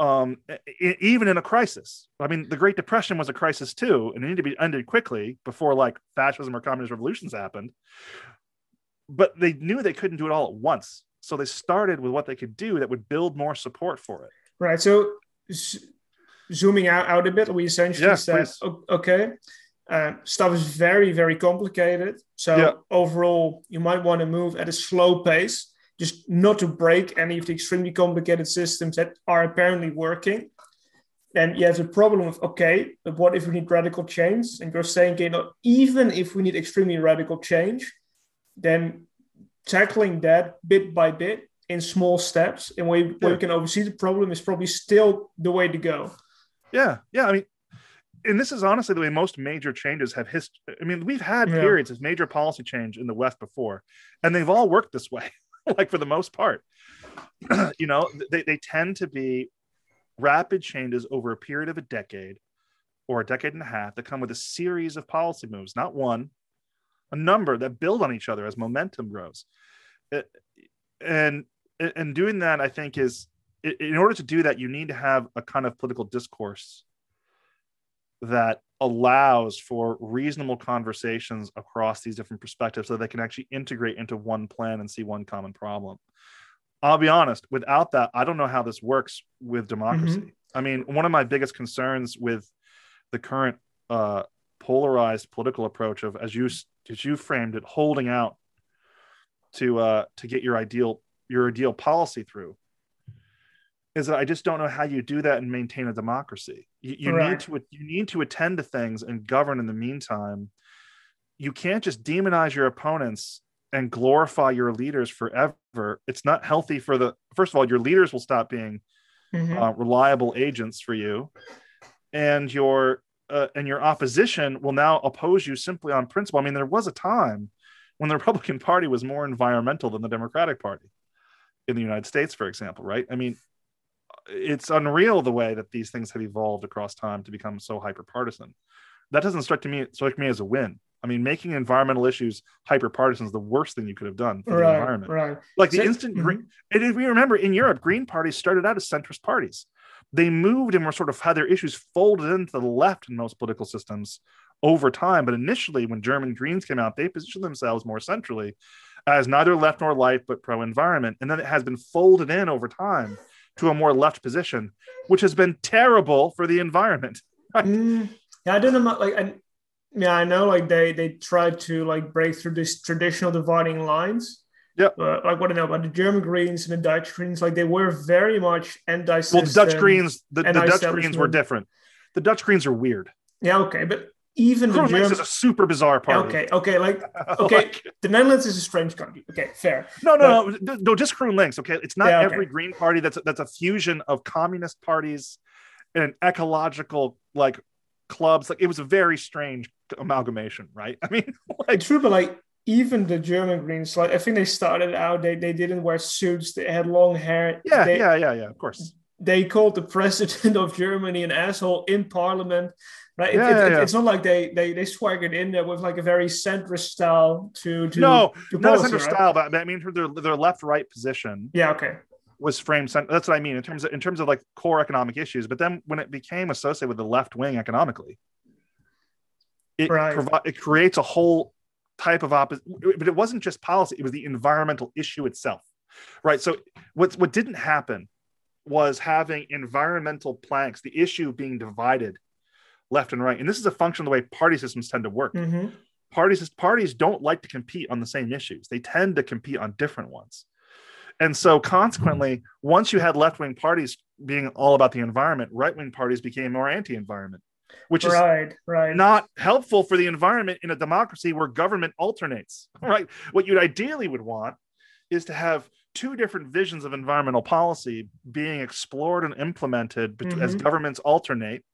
Um, even in a crisis. I mean, the Great Depression was a crisis too, and it needed to be ended quickly before like fascism or communist revolutions happened. But they knew they couldn't do it all at once. So they started with what they could do that would build more support for it. Right. So z- zooming out, out a bit, we essentially Yeah, said, please. okay, uh, stuff is very, very complicated. So Yeah. overall, you might want to move at a slow pace, just not to break any of the extremely complicated systems that are apparently working. Then you have the problem of, okay, but what if we need radical change? And you're saying, okay, no, even if we need extremely radical change, then tackling that bit by bit in small steps and where, where Yeah. you can oversee the problem is probably still the way to go. Yeah, yeah. I mean, and this is honestly the way most major changes have history. I mean, we've had Yeah. periods of major policy change in the West before, and they've all worked this way, like for the most part. you know, they, they tend to be rapid changes over a period of a decade or a decade and a half that come with a series of policy moves, not one, a number that build on each other as momentum grows. It- and and doing that, I think, is in order to do that, you need to have a kind of political discourse that allows for reasonable conversations across these different perspectives so they can actually integrate into one plan and see one common problem. I'll be honest, without that, I don't know how this works with democracy. I mean, one of my biggest concerns with the current uh, polarized political approach of, as you as you framed it, holding out to uh, to get your ideal your ideal policy through is that I just don't know how you do that and maintain a democracy. You, you need to you need to attend to things and govern in the meantime. You can't just demonize your opponents and glorify your leaders forever. It's not healthy for the first of all, your leaders will stop being Mhm. uh, reliable agents for you, and your uh, and your opposition will now oppose you simply on principle. I mean, there was a time when the Republican Party was more environmental than the Democratic Party in the United States, for example. Right? I mean, it's unreal the way that these things have evolved across time to become so hyper partisan. That doesn't strike to me strike me as a win. I mean, making environmental issues hyper partisan is the worst thing you could have done for the environment right. like the So- instant mhm. green and if we remember in europe green parties started out as centrist parties they moved and were sort of had their issues folded into the left in most political systems over time but initially when german greens came out they positioned themselves more centrally as neither left nor right but pro environment and then it has been folded in over time to a more left position which has been terrible for the environment Mm, yeah, I don't know. Like, I, yeah, I know. Like they they tried to like break through these traditional dividing lines. Yep. But uh, like what I know about the German Greens and the Dutch Greens, like they were very much anti. well the dutch greens the, the dutch greens were different the dutch greens are weird Yeah, okay, but even the German. is a super bizarre party Okay, okay, like okay, Like- the Netherlands is a strange country. Okay, fair. No, no, no, no, just Groen Links. Okay, it's not Yeah, okay. every Green Party. That's that's a fusion of communist parties and ecological like clubs. Like it was a very strange amalgamation, right? I mean, like True, but like even the German Greens, like I think they started out, they they didn't wear suits, they had long hair. yeah, they, yeah, yeah, yeah. Of course. they called the president of Germany an asshole in parliament. Right? It- Yeah, it- yeah, it- yeah. It's not like they, they they swaggered in there with like a very centrist style to to no, to not a policy, center right? style, but I mean their their left right position Yeah, okay. was framed. That's what I mean in terms of in terms of like core economic issues. But then when it became associated with the left wing economically, it Right. provi- it creates a whole type of opposite, but it wasn't just policy; it was the environmental issue itself, right? So what what didn't happen was having environmental planks, the issue being divided left and right, and this is a function of the way party systems tend to work. Mm-hmm. Parties parties don't like to compete on the same issues; they tend to compete on different ones. And so, consequently, once you had left wing parties being all about the environment, right wing parties became more anti environment which is right, right. not helpful for the environment in a democracy where government alternates. Right. What you ideally would want is to have two different visions of environmental policy being explored and implemented mm-hmm. as governments alternate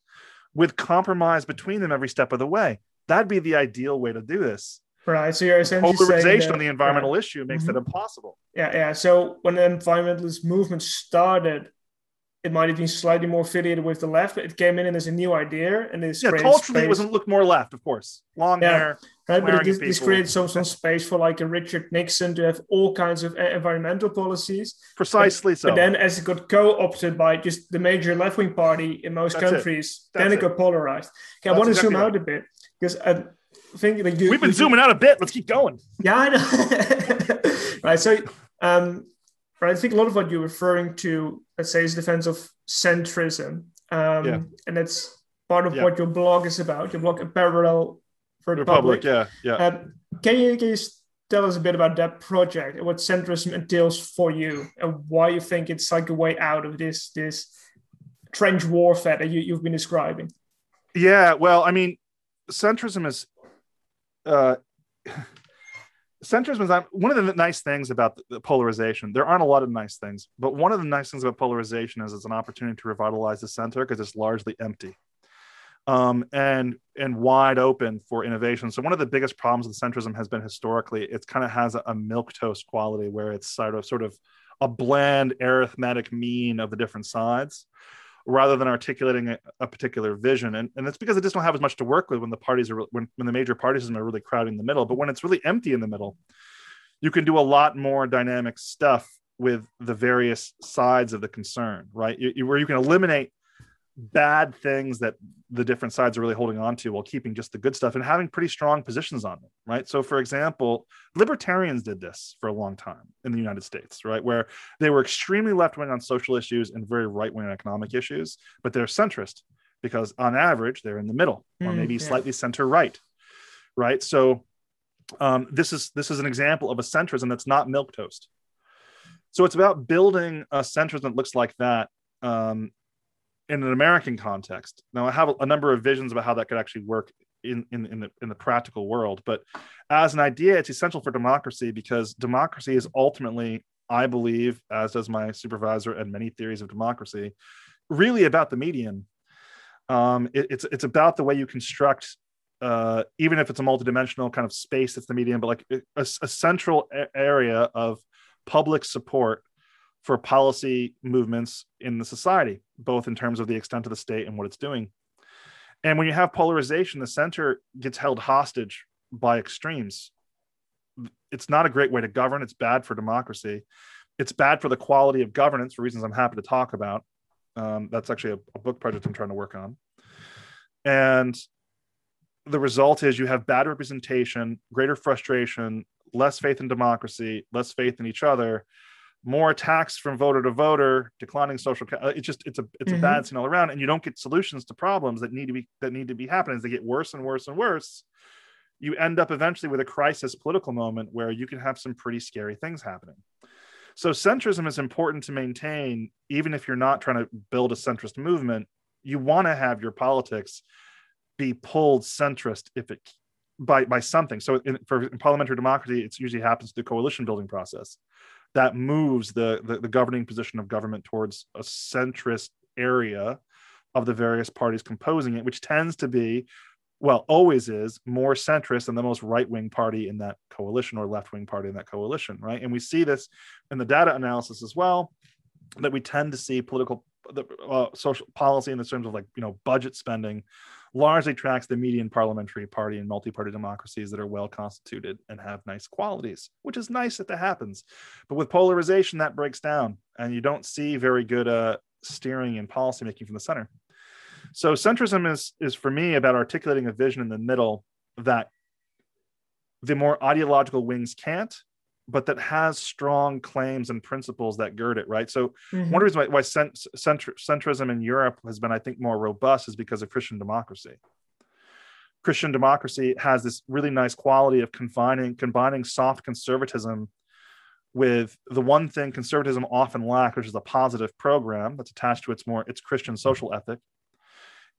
with compromise between them every step of the way. That'd be the ideal way to do this. Right. So you're essentially polarization that, on the environmental right. issue makes mm-hmm. it impossible. Yeah, yeah. So when the environmentalist movement started, it might have been slightly more affiliated with the left, but it came in and as a new idea and this yeah, culturally space. it wasn't look more left, of course. Long yeah, hair, right, but it, this created some some space for like a Richard Nixon to have all kinds of environmental policies. Precisely but, so. But then, as it got co-opted by just the major left wing party in most That's countries, it. then it, it got polarized. Okay, I want to exactly zoom out a bit because I think like you, we've been you, zooming out a bit. Let's keep going. Yeah, I know. right, so. Um, but I think a lot of what you're referring to, let's say, is defense of centrism. Um, yeah. And that's part of yeah. what your blog is about. Your blog, a parallel for the Republic. Yeah, yeah. Um, can, you, can you tell us a bit about that project and what centrism entails for you and why you think it's like a way out of this this trench warfare that you, you've been describing? Yeah, well, I mean, centrism is uh, centrism is one of the nice things about the polarization. There aren't a lot of nice things, but one of the nice things about polarization is it's an opportunity to revitalize the center because it's largely empty um, and and wide open for innovation. So one of the biggest problems with centrism has been historically it kind of has a, a milk toast quality where it's sort of sort of a bland arithmetic mean of the different sides rather than articulating a, a, particular vision. And, and it's because it just don't have as much to work with when the parties are when, when the major parties are really crowding the middle. But when it's really empty in the middle, you can do a lot more dynamic stuff with the various sides of the concern, right? You, you, where you can eliminate bad things that the different sides are really holding on to while keeping just the good stuff and having pretty strong positions on them, right? So, for example, libertarians did this for a long time in the United States, right? Where they were extremely left wing on social issues and very right wing on economic issues, but they're centrist because on average they're in the middle mm, or maybe yeah. slightly center right, right? So, um, this is this is an example of a centrism that's not milk toast. So it's about building a centrism that looks like that um, in an American context. Now, I have a number of visions about how that could actually work in, in, in, the, in the practical world. But as an idea, it's essential for democracy because democracy is ultimately, I believe, as does my supervisor and many theories of democracy, really about the median. Um, it, it's, it's about the way you construct, uh, even if it's a multidimensional kind of space that's the median, but like a, a central area of public support for policy movements in the society, both in terms of the extent of the state and what it's doing. And when you have polarization, the center gets held hostage by extremes. It's not a great way to govern. It's bad for democracy. It's bad for the quality of governance for reasons I'm happy to talk about. Um, that's actually a, a book project I'm trying to work on. And the result is you have bad representation, greater frustration, less faith in democracy, less faith in each other, more attacks from voter to voter, declining social. Uh, it's just it's a it's mm-hmm. a bad scene all around, and you don't get solutions to problems that need to be that need to be happening. As they get worse and worse and worse, you end up eventually with a crisis political moment where you can have some pretty scary things happening. So centrism is important to maintain, even if you're not trying to build a centrist movement. You want to have your politics be pulled centrist if it by by something. So in, for in parliamentary democracy, it usually happens through the coalition building process that moves the, the, the governing position of government towards a centrist area of the various parties composing it, which tends to be, well, always is more centrist than the most right wing party in that coalition or left wing party in that coalition, right? And we see this in the data analysis as well, that we tend to see political, uh, social policy in the terms of like, you know, budget spending largely tracks the median parliamentary party and multi-party democracies that are well constituted and have nice qualities, which is nice that that happens. But with polarization, that breaks down, and you don't see very good uh, steering and policy making from the center. So centrism is is for me about articulating a vision in the middle that the more ideological wings can't, but that has strong claims and principles that gird it, right? So Mhm. one reason why, why cent- centr- centrism in Europe has been, I think, more robust is because of Christian democracy. Christian democracy has this really nice quality of confining, combining soft conservatism with the one thing conservatism often lacks, which is a positive program that's attached to its more its Christian social ethic.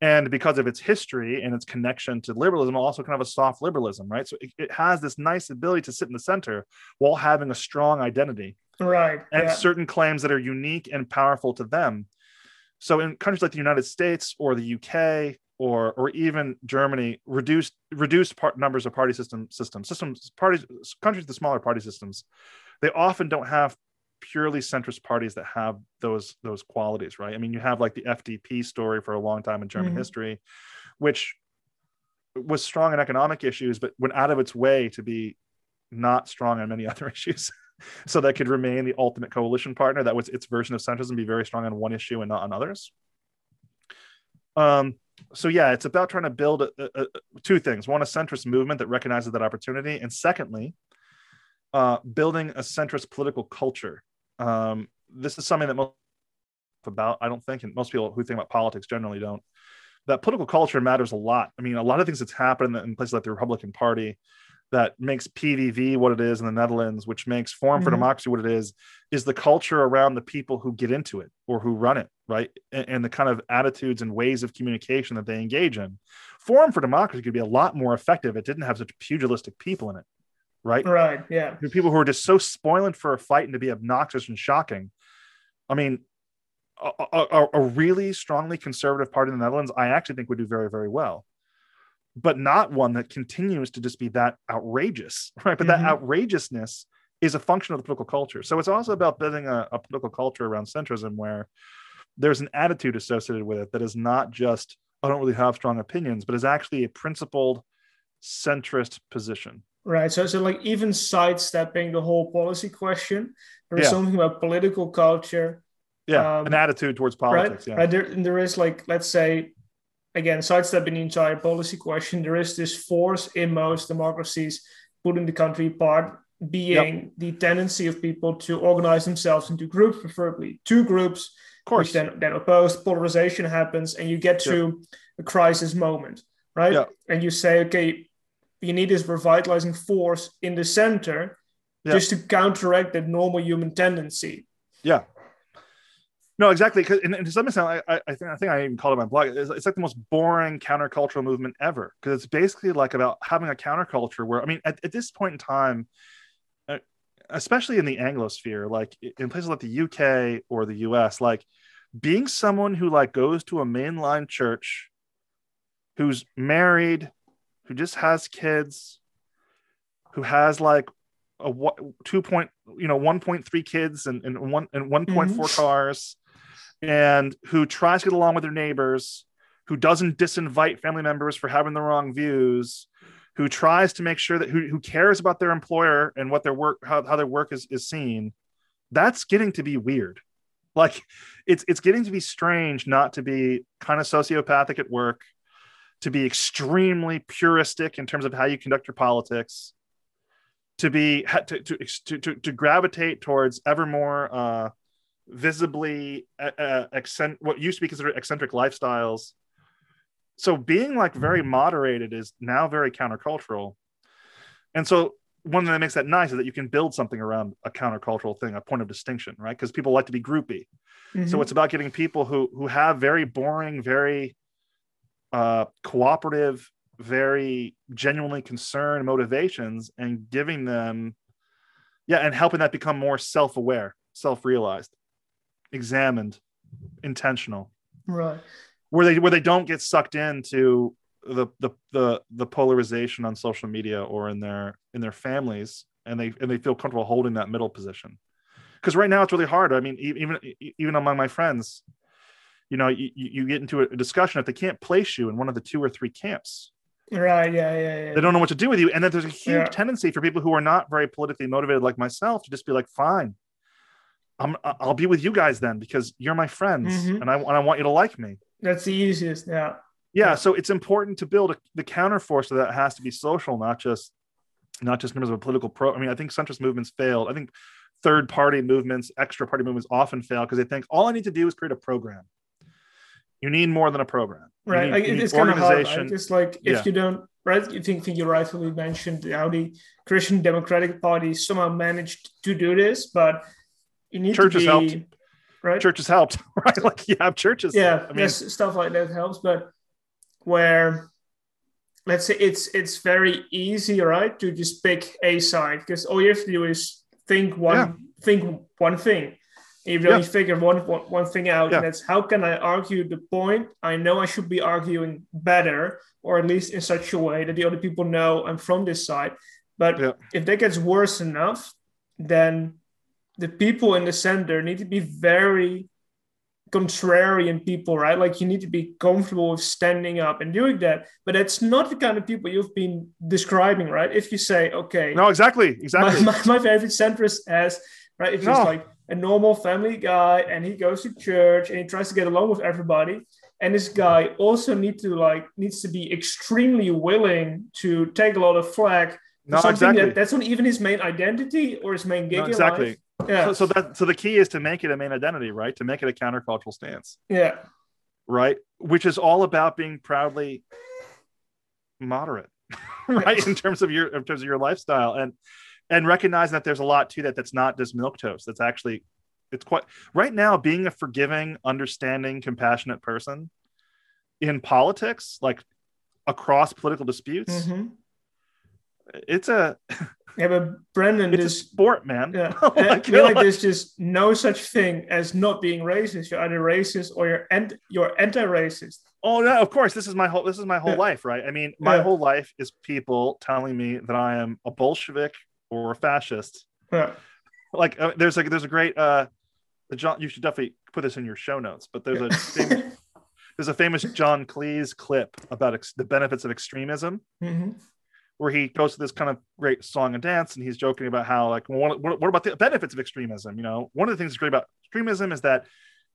And because of its history and its connection to liberalism, also kind of a soft liberalism, right? So it, it has this nice ability to sit in the center while having a strong identity Right. and yeah. certain claims that are unique and powerful to them. So in countries like the United States or the UK or or even Germany, reduced reduced part, numbers of party system systems systems parties countries with smaller party systems, they often don't have purely centrist parties that have those those qualities, right? I mean, you have like the FDP story for a long time in German Mhm. history, which was strong in economic issues, but went out of its way to be not strong on many other issues so that could remain the ultimate coalition partner that was its version of centrism be very strong on one issue and not on others um so yeah it's about trying to build a, a, a- two things one a centrist movement that recognizes that opportunity and secondly uh building a centrist political culture um this is something that most about i don't think and most people who think about politics generally don't that political culture matters a lot i mean a lot of things that's happened in places like the republican party that makes PVV what it is in the Netherlands, which makes Forum for Mhm. Democracy what it is, is the culture around the people who get into it or who run it, right? And, and the kind of attitudes and ways of communication that they engage in. Forum for Democracy could be a lot more effective. It didn't have such pugilistic people in it, right? Right. Yeah. The people who are just so spoiling for a fight and to be obnoxious and shocking. I mean, a, a, a really strongly conservative party in the Netherlands, I actually think would do very, very well but not one that continues to just be that outrageous, right? But Mhm. that outrageousness is a function of the political culture. So it's also about building a, a political culture around centrism where there's an attitude associated with it that is not just, I don't really have strong opinions, but is actually a principled centrist position. Right. So, so like even sidestepping the whole policy question, there is Yeah. something about political culture, Yeah, Um, an attitude towards politics. right? Yeah. Right. There, and there is like, let's say, again, sidestepping the entire policy question, there is this force in most democracies putting the country apart, being the tendency of people to organize themselves into groups, preferably two groups, Of course. which then, then oppose, polarization happens, and you get to a crisis moment, right? Yeah. And you say, okay, you need this revitalizing force in the center Yeah. just to counteract that normal human tendency. Yeah. No, exactly. Because and, and to some extent, I, I, I think I think I even called it my blog. It's, it's like the most boring countercultural movement ever because it's basically like about having a counterculture where I mean, at, at this point in time, uh, especially in the Anglosphere, like in places like the UK or the US, like being someone who like goes to a mainline church, who's married, who just has kids, who has like a two point you know 1.3 kids and, and one and 1.4 mm-hmm. cars and who tries to get along with their neighbors who doesn't disinvite family members for having the wrong views who tries to make sure that who, who cares about their employer and what their work how, how their work is, is seen. That's getting to be weird. Like it's it's getting to be strange not to be kind of sociopathic at work to be extremely puristic in terms of how you conduct your politics to be to to to, to, to gravitate towards ever more uh, visibly uh, uh, accent what used to be considered eccentric lifestyles. So being like very moderated is now very countercultural, and so one thing that makes that nice is that you can build something around a countercultural thing, a point of distinction, right? Because people like to be groupy. So Mhm. it's about getting people who who have very boring, very uh, cooperative, very genuinely concerned motivations, and giving them, yeah, and helping that become more self-aware, self-realized, examined, intentional, right. where they where they don't get sucked into the the the the polarization on social media or in their in their families, and they and they feel comfortable holding that middle position. Because right now it's really hard. I mean, even even among my friends, you know, you, you get into a discussion if they can't place you in one of the two or three camps, Right. Yeah. Yeah. Yeah. they don't know what to do with you, and then there's a huge Yeah. tendency for people who are not very politically motivated like myself to just be like, fine. I'm, I'll be with you guys then because you're my friends Mhm. and I, and I want you to like me. That's the easiest. Yeah. yeah, Yeah. so it's important to build a, the counterforce to that has to be social not just not just in terms of a political pro. I mean, I think centrist movements failed. I think third party movements, extra party movements often fail because they think all I need to do is create a program. You need more than a program. You right need- like, it's kind of hard right? just like if Yeah. you don't right you think, think you rightfully mentioned how the christian democratic party somehow managed to do this but you need Churches to be helped. right Churches helped, right? Like you have churches. yeah I mean, yes stuff like that helps but where let's say it's it's very easy right to just pick a side because all you have to do is think one Yeah. think one thing You've Yeah. only figured one, one, one thing out, Yeah. and that's how can I argue the point? I know I should be arguing better, or at least in such a way that the other people know I'm from this side. But Yeah. if that gets worse enough, then the people in the center need to be very contrarian people, right? Like you need to be comfortable with standing up and doing that. But that's not the kind of people you've been describing, right? If you say, okay, no, exactly, exactly. my, my favorite centrist has right it's just No. like a normal family guy and he goes to church and he tries to get along with everybody and this guy also need to like needs to be extremely willing to take a lot of flack no, something exactly. that, that's not even his main identity or his main gig No, exactly. life. yeah So, so that so the key is to make it a main identity, right? To make it a countercultural stance, yeah right? Which is all about being proudly moderate, right? In terms of your in terms of your lifestyle and and recognize that there's a lot to that that's not just milk toast. That's actually it's quite right now being a forgiving, understanding, compassionate person in politics, like across political disputes, Mhm. it's a yeah but Brendan it's a sport, man. yeah Like, I feel like there's just no such thing as not being racist you're either racist or you're you're anti-racist Oh no, of course. This is my whole this is my whole Yeah. life, right? I mean, my Yeah. whole life is people telling me that I am a Bolshevik or a fascist. yeah Like uh, there's like there's a great uh the John you should definitely put this in your show notes, but there's a famous, there's a famous John Cleese clip about ex- the benefits of extremism Mhm. where he goes to this kind of great song and dance and he's joking about how like well, what, what, what about the benefits of extremism you know one of the things that's great about extremism is that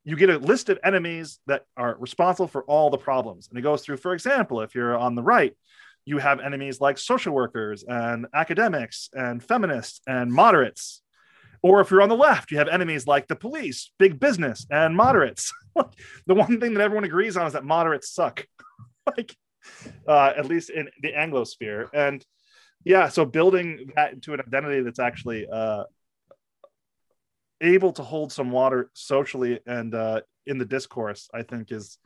you get a list of enemies that are responsible for all the problems and it goes through for example if you're on the right you have enemies like social workers and academics and feminists and moderates. Or if you're on the left you have enemies like the police big business and moderates. The one thing that everyone agrees on is that moderates suck. Like uh, at least in the Anglosphere. And yeah, so building that into an identity that's actually uh, able to hold some water socially and uh, in the discourse, I think is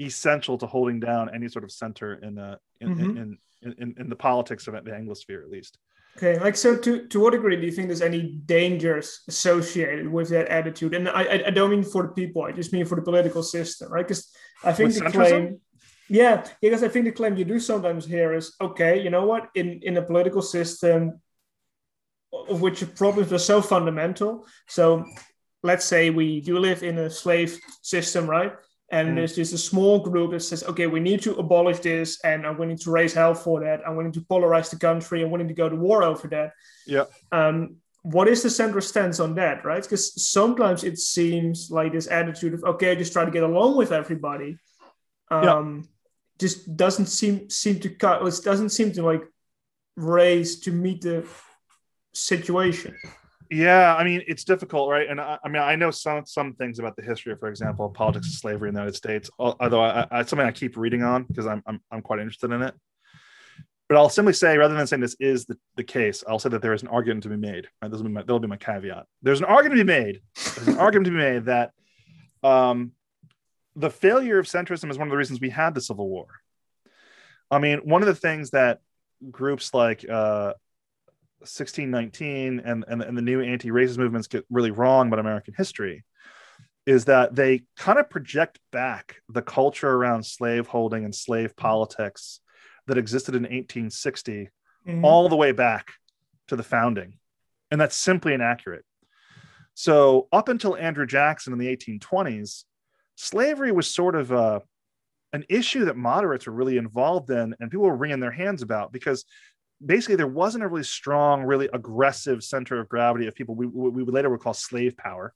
essential to holding down any sort of center in uh, in, Mhm. in, in, in in the politics of the Anglosphere, at least. Okay, like so. To to what degree do you think there's any dangers associated with that attitude? And I I, I don't mean for the people. I just mean for the political system, right? Because I think With the centrism? claim, yeah, because I think the claim you do sometimes hear is okay. You know what? In in a political system, of which the problems are so fundamental. So let's say we do live in a slave system, right? And Mhm. there's just a small group that says, okay, we need to abolish this, and I'm willing to raise hell for that. I'm willing to polarize the country. I'm willing to go to war over that. Yeah. Um, what is the central stance on that, right? Because sometimes it seems like this attitude of, okay, just try to get along with everybody, um, just doesn't seem seem to cut. It doesn't seem to like raise to meet the situation. Yeah, I mean it's difficult, right? And I, I mean I know some some things about the history, for example, politics of slavery in the United States. Although I, I, it's something I keep reading on because I'm, I'm I'm quite interested in it. But I'll simply say, rather than saying this is the, the case, I'll say that there is an argument to be made. Right? This will be my, that'll be my caveat. There's an argument to be made. There's an argument to be made that um, the failure of centrism is one of the reasons we had the Civil War. I mean, one of the things that groups like uh, 1619 and, and, and the new anti-racist movements get really wrong about American history is that they kind of project back the culture around slaveholding and slave politics that existed in 1860 Mhm. all the way back to the founding. And that's simply inaccurate. So, up until Andrew Jackson in the 1820s, slavery was sort of uh, an issue that moderates were really involved in and people were wringing their hands about because basically there wasn't a really strong, really aggressive center of gravity of people we, we later would call slave power,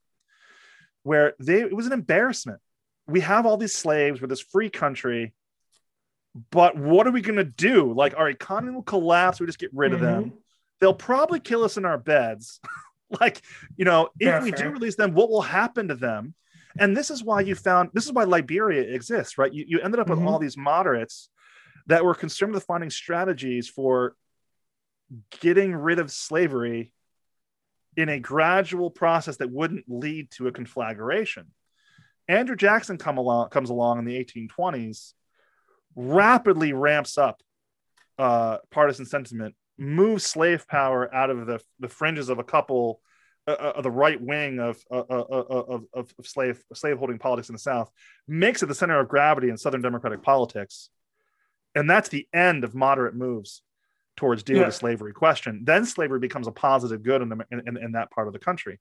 where they it was an embarrassment. We have all these slaves, we're this free country, but what are we going to do? Like our economy will collapse. We just get rid of them. they'll probably kill us in our beds. like, you know, if Yeah, we fair. do release them, what will happen to them? And this is why you found this is why Liberia exists, right? You, you ended up with Mhm. all these moderates that were concerned with finding strategies for getting rid of slavery in a gradual process that wouldn't lead to a conflagration. Andrew Jackson come along, comes along in the 1820s, rapidly ramps up uh, partisan sentiment, moves slave power out of the, the fringes of a couple uh, uh, of the right wing of, uh, uh, uh, of, of, slave slave holding politics in the South, makes it the center of gravity in Southern democratic politics, and that's the end of moderate moves towards dealing Yeah. with the slavery question. Then slavery becomes a positive good in, the, in, in, that part of the country.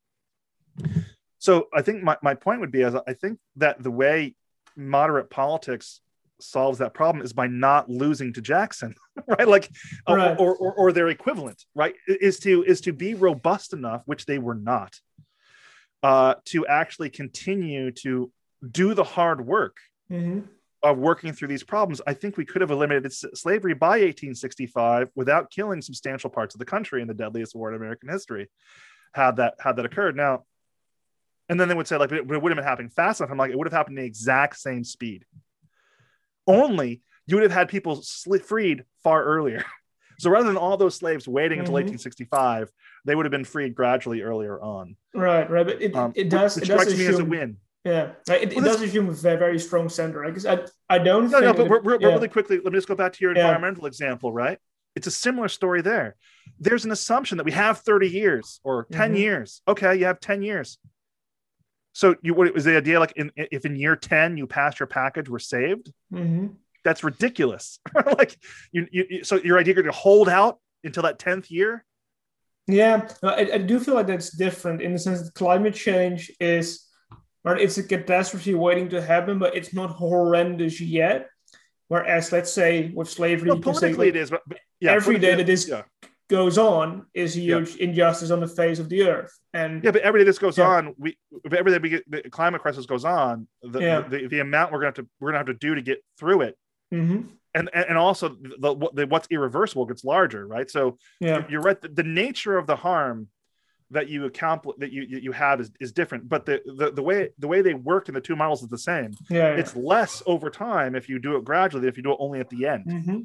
So I think my, my point would be is I think that the way moderate politics solves that problem is by not losing to Jackson, right? Like, Right. Or, or or their equivalent, right? Is to is to be robust enough, which they were not, uh, to actually continue to do the hard work hmm of working through these problems. I think we could have eliminated slavery by 1865 without killing substantial parts of the country in the deadliest war in American history. Had that had that occurred now, and then they would say like, it, it wouldn't have been happening fast enough. I'm like, it would have happened the exact same speed. Only you would have had people freed far earlier. So rather than all those slaves waiting until Mhm. 1865, they would have been freed gradually earlier on. Right, right. But it, Um, it does which it does strikes me as a win. Yeah, it, it Well, does assume a very, strong center. Because I I don't No, think no, but we're, we're, yeah. really quickly, let me just go back to your Yeah. environmental example, right? It's a similar story there. There's an assumption that we have 30 years or 10 Mhm. years. Okay, you have 10 years. So you what it was the idea like in, if in year 10 you passed your package, we're saved? Mhm. That's ridiculous. like you, you, you- so your idea to hold out until that 10th year? Yeah, I, I do feel like that's different in the sense that climate change is, right, it's a catastrophe waiting to happen, but it's not horrendous yet. Whereas, let's say with slavery, can say, it is, but, but yeah, every day that this yeah. goes on is a Yeah. huge injustice on the face of the earth. And Yeah, but every day this goes Yeah. on, we if every day we get the climate crisis goes on, the, Yeah. the, the amount we're gonna have to we're gonna have to do to get through it Mhm. and and and also the, the what's irreversible gets larger, right? So yeah, you're right. The, the nature of the harm that you accomplish that you you have is, is different, but the, the the way the way they work in the two models is the same. yeah, yeah. It's less over time if you do it gradually than if you do it only at the end, mm-hmm.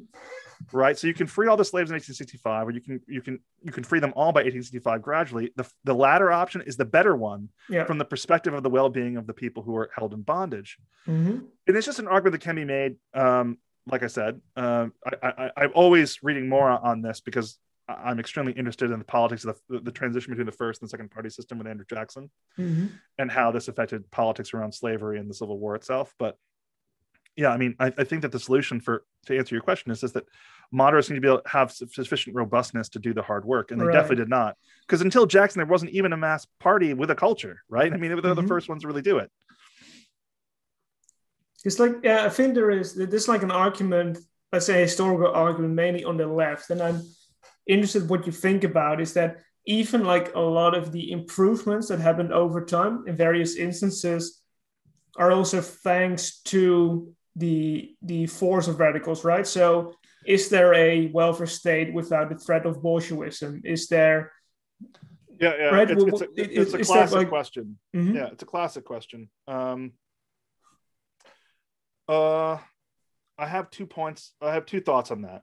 right? So you can free all the slaves in 1865, or you can you can you can free them all by 1865 gradually. The the latter option is the better one yeah. from the perspective of the well-being of the people who are held in bondage mm-hmm. and it's just an argument that can be made. Um, like I said, um, I, I, I'm always reading more on this because I'm extremely interested in the politics of the, the transition between the first and second party system with Andrew Jackson Mhm. and how this affected politics around slavery and the Civil War itself. But yeah, I mean, I, I think that the solution for to answer your question is just that moderates need to be able to have sufficient robustness to do the hard work, and they Right. definitely did not. Because until Jackson, there wasn't even a mass party with a culture, right? I mean, they're the Mhm. first ones to really do it. It's like yeah, I think there is there's like an argument, let's say a historical argument, mainly on the left, and I'm interested what you think about is that even like a lot of the improvements that happened over time in various instances are also thanks to the the force of radicals, right? So is there a welfare state without the threat of Bolshevism? Is there Yeah, yeah. Right, It's, it's a, it's a classic like- question. Mhm. Yeah, it's a classic question. Um, uh, I have two points. I have two thoughts on that.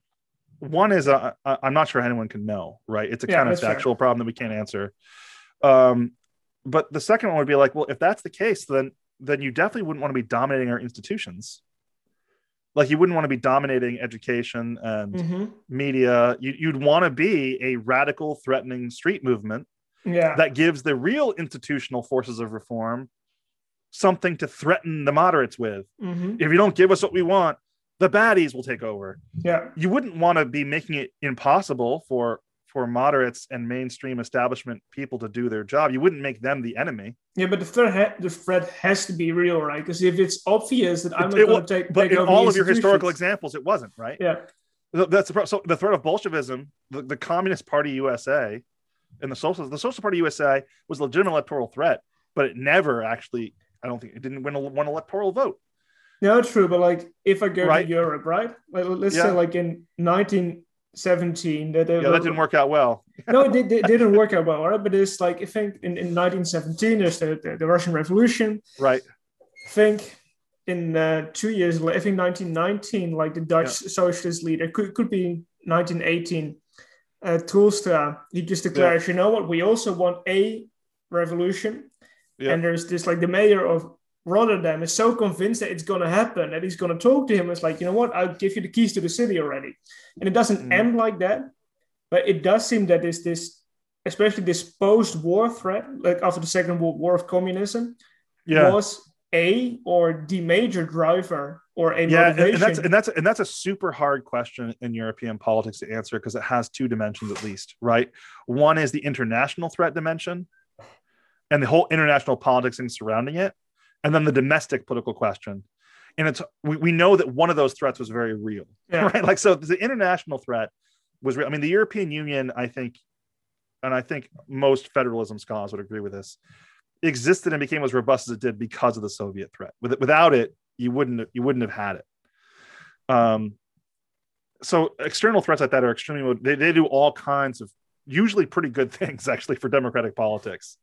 One is uh, I, I'm not sure anyone can know, right? It's a Yeah, kind of that's fair. factual problem that we can't answer. Um, but the second one would be like, well, if that's the case, then then you definitely wouldn't want to be dominating our institutions. Like you wouldn't want to be dominating education and Mhm. media. You, you'd want to be a radical, threatening street movement yeah that gives the real institutional forces of reform something to threaten the moderates with. Mhm. If you don't give us what we want, the baddies will take over. yeah You wouldn't want to be making it impossible for for moderates and mainstream establishment people to do their job. You wouldn't make them the enemy. Yeah, but the threat ha- the threat has to be real, right? Because if it's obvious that I'm not going to take, But take in over all of your historical examples, it wasn't right. yeah, That's the so the threat of Bolshevism, the, the Communist Party USA, and the Social the Social Party USA was a legitimate electoral threat, but it never actually. I don't think it didn't win a one electoral vote. No, true. But like, if I go Right. to Europe, right? Like, let's Yeah. say like in 1917, that Yeah, that didn't work out well. no, it, did, it didn't work out well, right? But it's like I think in, in 1917 there's the, the, the Russian Revolution. Right. I think in uh, two years later, I think 1919, like the Dutch socialist leader could could be 1918. Uh, Troelstra, he just declares, you know what, we also want a revolution. Yeah. And there's this like the mayor of Rotterdam is so convinced that it's going to happen that he's going to talk to him. It's like, you know what, I'll give you the keys to the city already. And it doesn't Mhm. end like that, but it does seem that this, this especially this post-war threat, like after the Second World War of communism, Yeah. was a or the major driver or a yeah, motivation. and that's and that's and that's a super hard question in European politics to answer because it has two dimensions at least, right? One is the international threat dimension, and the whole international politics and surrounding it, and then the domestic political question. And it's we, we know that one of those threats was very real, Yeah. right? Like so, the international threat was real. I mean, the European Union, I think, and I think most federalism scholars would agree with this, existed and became as robust as it did because of the Soviet threat. With, without it, you wouldn't you wouldn't have had it. Um, so external threats like that are extremely they, they do all kinds of usually pretty good things actually for democratic politics.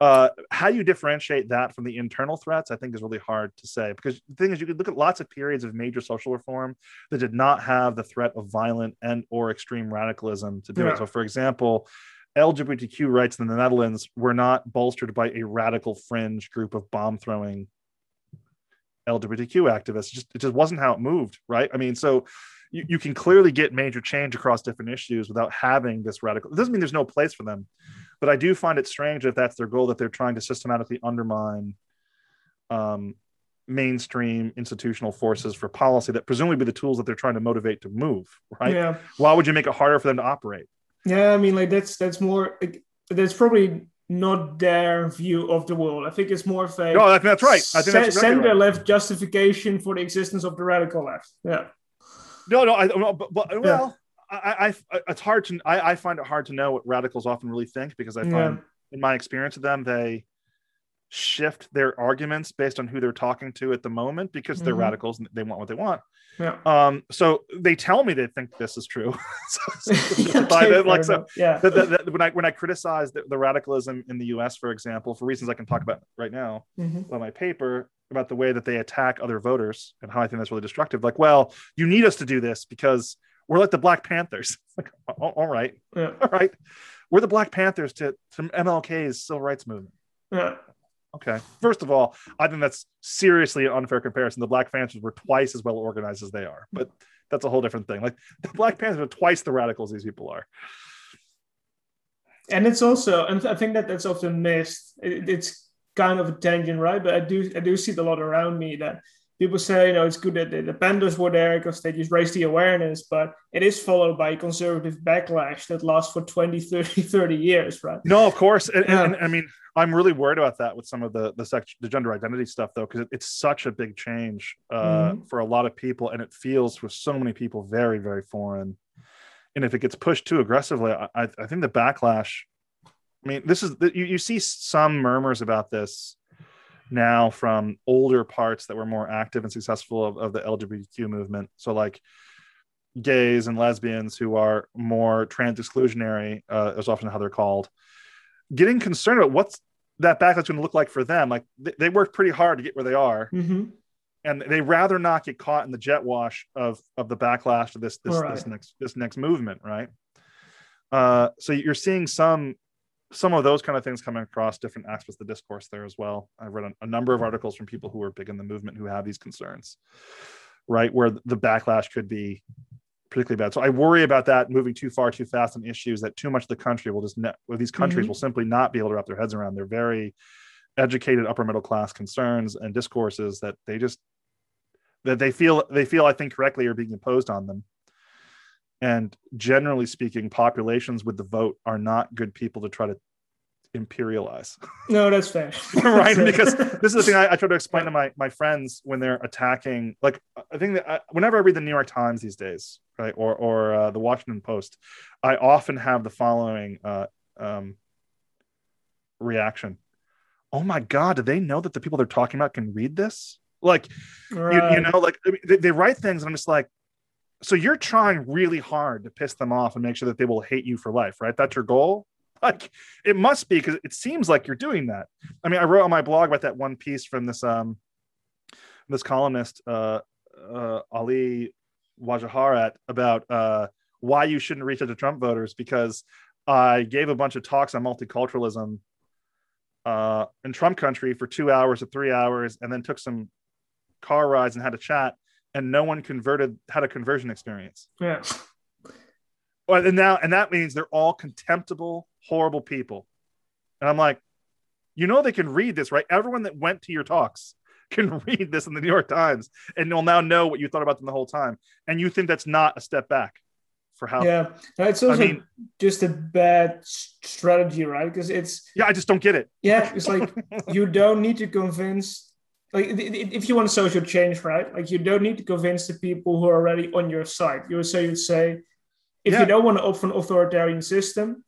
Uh, how you differentiate that from the internal threats, I think, is really hard to say because the thing is, you could look at lots of periods of major social reform that did not have the threat of violent and or extreme radicalism to do Yeah. it. So, for example, LGBTQ rights in the Netherlands were not bolstered by a radical fringe group of bomb throwing LGBTQ activists. It just it just wasn't how it moved, right? I mean, so you, you can clearly get major change across different issues without having this radical. It doesn't mean there's no place for them, but I do find it strange if that's their goal that they're trying to systematically undermine um, mainstream institutional forces for policy that presumably be the tools that they're trying to motivate to move, right? Yeah. Why would you make it harder for them to operate? Yeah, I mean, like that's that's more. Like, that's probably not their view of the world. I think it's more of a No, I think that's right. I think that's exactly center right. left justification for the existence of the radical left. Yeah, No, no, I, no, but, but well, I, I, it's hard to, I, I find it hard to know what radicals often really think because I find, Yeah. in my experience of them, they shift their arguments based on who they're talking to at the moment because they're Mhm. radicals and they want what they want. yeah. Um, so they tell me they think this is true. so, so Okay, like so, yeah, when I when I criticize the, the radicalism in the U.S., for example, for reasons I can talk about right now, Mhm. about my paper about the way that they attack other voters and how I think that's really destructive. Like, well, you need us to do this because we're like the Black Panthers. Like, all all right, yeah, all right, we're the Black Panthers to, to MLK's civil rights movement. yeah. Okay, first of all, I think that's seriously an unfair comparison. The Black Panthers were twice as well organized as they are, but that's a whole different thing. Like the Black Panthers are twice the radicals these people are. and it's also and i think that that's often missed It- it's kind of a tangent right but i do i do see it a lot around me that people say you know it's good that the, the Panthers were there because they just raised the awareness but it is followed by conservative backlash that lasts for 20 30 30 years right No, of course, and, and- Yeah. and I mean, I'm really worried about that with some of the the sex, the gender identity stuff, though, because it, it's such a big change uh, Mhm. for a lot of people, and it feels for so many people very, very foreign. And if it gets pushed too aggressively, I, I I think the backlash. I mean, this is you, you see some murmurs about this now from older parts that were more active and successful of, of the LGBTQ movement. So like gays and lesbians who are more trans exclusionary uh, is often how they're called getting concerned about what's that backlash going to look like for them like they, they worked pretty hard to get where they are mm-hmm. and they rather not get caught in the jet wash of of the backlash of this this, Right. this next this next movement right uh so you're seeing some some of those kind of things coming across different aspects of the discourse there as well. I've read a, a number of articles from people who are big in the movement who have these concerns right where the backlash could be particularly bad. So i worry about that moving too far too fast on issues that too much of the country will just ne- well, these countries Mhm. will simply not be able to wrap their heads around. They're very educated upper middle class concerns and discourses that they just that they feel they feel i think correctly are being imposed on them and generally speaking populations with the vote are not good people to try to imperialize. No that's fair. Right? So- because this is the thing I, I try to explain to my my friends when they're attacking like i think that I, whenever i read the new york times these days right or or uh, the washington post i often have the following uh, um, reaction. Oh my god do they know that the people they're talking about can read this? Like you, you know like they, they write things and i'm just like so you're trying really hard to piss them off and make sure that they will hate you for life, right? That's your goal. Like it must be because it seems like you're doing that. I mean, I wrote on my blog about that one piece from this um this columnist uh, uh Ali Wajahat about uh why you shouldn't reach out to Trump voters because I gave a bunch of talks on multiculturalism uh, in Trump country for two hours or three hours, and then took some car rides and had a chat, and no one converted had a conversion experience. Yeah. Well, and now and that means they're all contemptible, horrible people. And I'm like, you know, they can read this, right? Everyone that went to your talks can read this in the New York Times, and they'll now know what you thought about them the whole time. And you think that's not a step back for how? Yeah, no, it's also I mean- just a bad strategy, right? Because it's Yeah, I just don't get it. yeah, it's like you don't need to convince. Like if you want social change, right? Like you don't need to convince the people who are already on your side. You would say you'd say, if Yeah. you don't want to opt for an authoritarian system,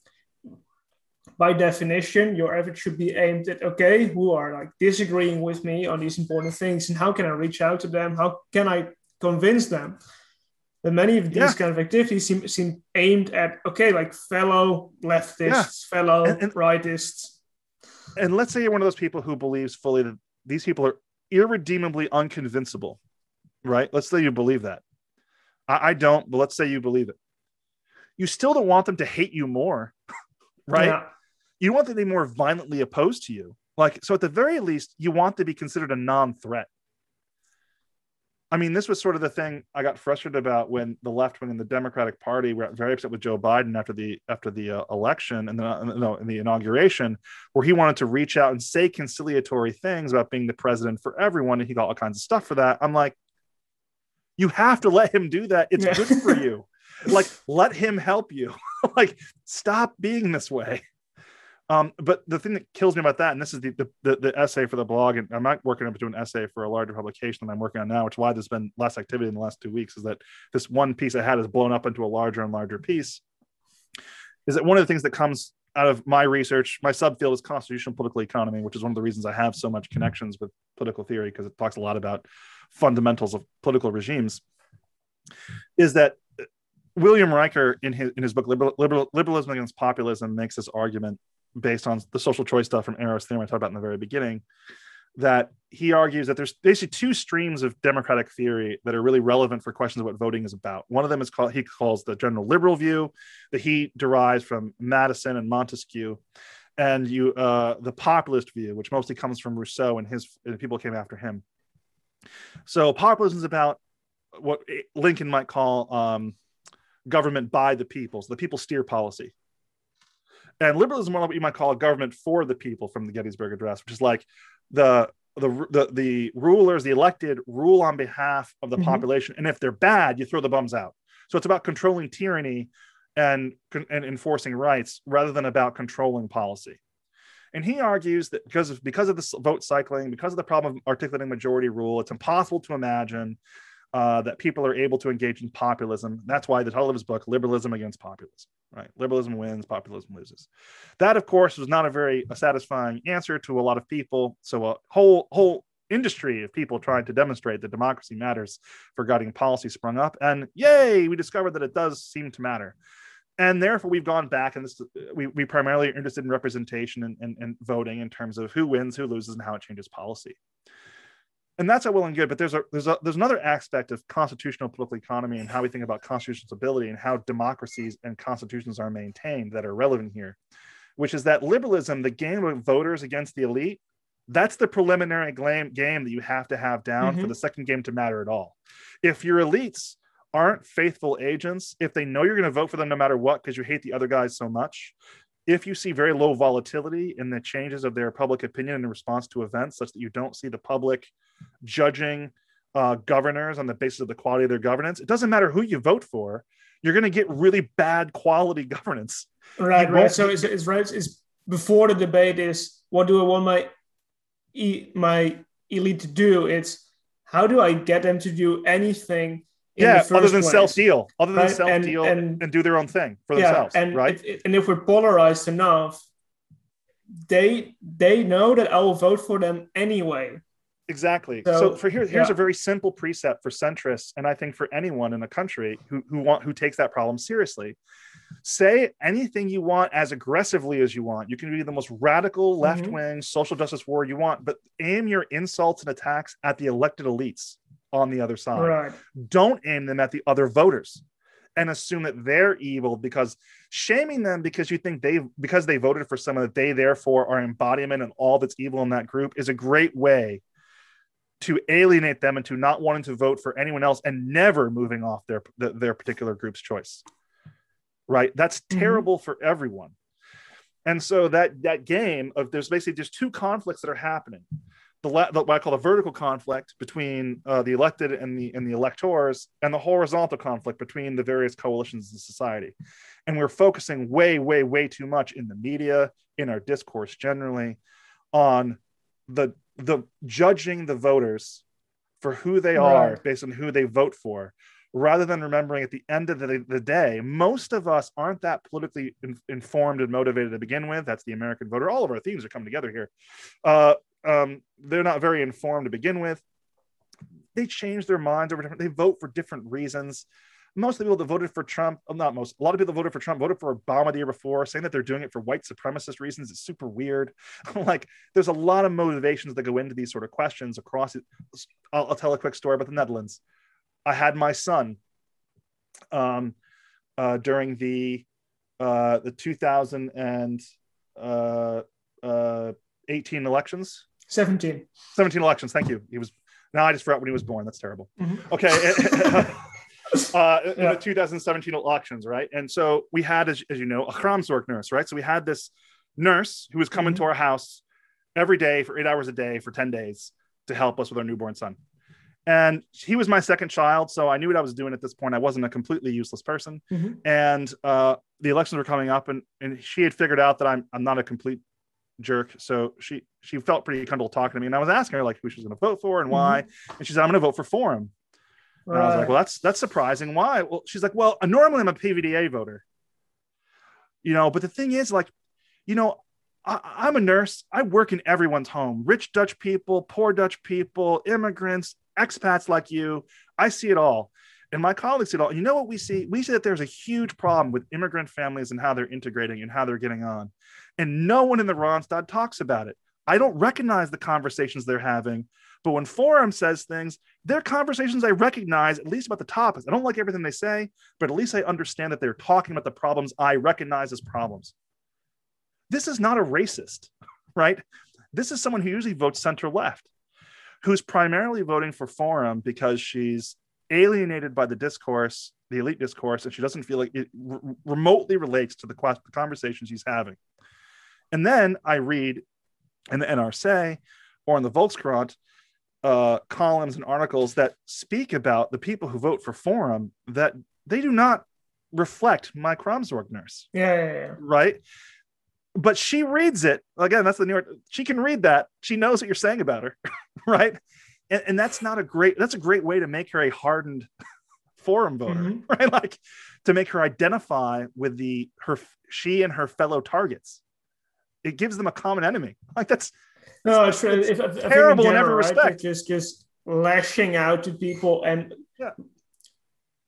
by definition, your effort should be aimed at okay, who are like disagreeing with me on these important things, and how can I reach out to them? How can I convince them? But many of these Yeah. kind of activities seem, seem aimed at okay, like fellow leftists, fellow And- and- rightists. and let's say you're one of those people who believes fully that these people are irredeemably unconvincible, right? Let's say you believe that. I, I don't, but let's say you believe it. You still don't want them to hate you more, right? Yeah. You want them to be more violently opposed to you. Like, so at the very least, you want to be considered a non threat. I mean, this was sort of the thing I got frustrated about when the left wing and the Democratic Party were very upset with Joe Biden after the after the uh, election and the no, in the inauguration, where he wanted to reach out and say conciliatory things about being the president for everyone, and he got all kinds of stuff for that. I'm like, you have to let him do that. It's Yeah. good for you. like, let him help you. like, stop being this way. Um, but the thing that kills me about that, and this is the, the, the, essay for the blog, and I'm not working up to an essay for a larger publication that I'm working on now, which is why there's been less activity in the last two weeks, is that this one piece I had has blown up into a larger and larger piece. Is that one of the things that comes out of my research? My subfield is constitutional political economy, which is one of the reasons I have so much connections with political theory because it talks a lot about fundamentals of political regimes. Is that William Riker in his in his book Liberal, Liberal, Liberalism Against Populism makes this argument based on the social choice stuff from Arrow's theorem I talked about in the very beginning, that he argues that there's basically two streams of democratic theory that are really relevant for questions of what voting is about. One of them is called he calls the general liberal view that he derives from Madison and Montesquieu, and you uh, the populist view, which mostly comes from Rousseau and his and people came after him. So populism is about what Lincoln might call um, government by the people. So the people steer policy. And liberalism is more like what you might call a government for the people from the Gettysburg Address, which is like the the the, the rulers, the elected, rule on behalf of the Mhm. population, and if they're bad, you throw the bums out. So it's about controlling tyranny and and enforcing rights rather than about controlling policy. And he argues that because of because of this vote cycling, because of the problem of articulating majority rule, it's impossible to imagine uh, that people are able to engage in populism. That's why the title of his book, Liberalism Against Populism, right? Liberalism wins, populism loses. That, of course, was not a very satisfying answer to a lot of people. So a whole whole industry of people trying to demonstrate that democracy matters for guiding policy sprung up. And yay, we discovered that it does seem to matter. And therefore, we've gone back, and this we, we primarily are interested in representation and, and, and voting in terms of who wins, who loses, and how it changes policy and that's all well and good. But there's a there's a there's another aspect of constitutional political economy and how we think about constitutional stability and how democracies and constitutions are maintained that are relevant here, which is that liberalism, the game of voters against the elite, that's the preliminary game game that you have to have down for Mhm. the second game to matter at all. If your elites aren't faithful agents, if they know you're going to vote for them no matter what because you hate the other guys so much, if you see very low volatility in the changes of their public opinion in response to events, such that you don't see the public judging uh, governors on the basis of the quality of their governance, it doesn't matter who you vote for, you're going to get really bad quality governance. Right, right. So it's, it's right. It's before the debate is what do I want my e- my elite to do? It's how do I get them to do anything? Yeah, other than place? self deal, other than Right, self and- deal and- and, do their own thing for Yeah, themselves, and right? if, and if we're polarized enough, they they know that I will vote for them anyway. Exactly. So, So, for here, here's yeah. a very simple precept for centrists, and I think for anyone in the country who who want who takes that problem seriously. Say anything you want as aggressively as you want. You can be the most radical Mm-hmm. left wing social justice war you want, but aim your insults and attacks at the elected elites on the other side. Right. Don't aim them at the other voters and assume that they're evil because shaming them because you think they because they voted for someone that they therefore are embodiment and all that's evil in that group is a great way to alienate them into not wanting to vote for anyone else and never moving off their their, particular group's choice right that's Mhm. terrible for everyone and so that that game of there's basically just two conflicts that are happening the, the what I call the vertical conflict between uh, the elected and the and the electors, and the horizontal conflict between the various coalitions in society. And we're focusing way, way, way too much in the media, in our discourse generally, on the the judging the voters for who they are based on who they vote for, rather than remembering at the end of the, the day, most of us aren't that politically in- informed and motivated to begin with. That's the American voter. All of our themes are coming together here. Uh, um, they're not very informed to begin with. They change their minds over different. They vote for different reasons. Most of the people that voted for Trump, well, not most, a lot of people that voted for Trump voted for Obama the year before, saying that they're doing it for white supremacist reasons. It's super weird. like, there's a lot of motivations that go into these sort of questions across it. I'll, I'll tell a quick story about the Netherlands. I had my son um, uh, during the uh, the 2000 and uh, uh, 18 elections. 17. 17 elections. Thank you. He was now I just forgot when he was born. That's terrible. Mhm. Okay. uh, in Yeah. the 2017 elections, right? And so we had, as, as you know, a Kraamzorg nurse, right? So we had this nurse who was coming Mhm. to our house every day for eight hours a day for 10 days to help us with our newborn son. And he was my second child, so I knew what I was doing at this point. I wasn't a completely useless person. Mhm. And uh, the elections were coming up, and, and she had figured out that I'm I'm not a complete jerk. So she she felt pretty comfortable talking to me, and I was asking her like who she was going to vote for and why, mm-hmm. and she said I'm going to vote for Forum. And I was like, well, that's that's surprising. Why? Well, she's like, well, normally I'm a PVDA voter. You know, but the thing is, like, you know, I, I'm a nurse. I work in everyone's home. Rich Dutch people, poor Dutch people, immigrants, expats like you. I see it all. And my colleagues see it all. You know what we see? We see that there's a huge problem with immigrant families and how they're integrating and how they're getting on. And no one in the Randstad talks about it. I don't recognize the conversations they're having. But when Forum says things, they're conversations I recognize, at least about the topics. I don't like everything they say, but at least I understand that they're talking about the problems I recognize as problems. This is not a racist, right? This is someone who usually votes center left, who's primarily voting for Forum because she's alienated by the discourse, the elite discourse, and she doesn't feel like it remotely relates to the, the conversations she's having. And then I read in the NRC or in the Volkskrant uh, columns and articles that speak about the people who vote for Forum that they do not reflect my Kraamzorg nurse, Yeah, yeah, yeah. right? But she reads it again. That's the New York. She can read that. She knows what you're saying about her, right? And, and that's not a great. That's a great way to make her a hardened Forum voter, Mhm. right? Like to make her identify with the her she and her fellow targets. It gives them a common enemy. Like that's No, it's, It's it's, terrible in general, every right, respect. Just, just lashing out to people and Yeah.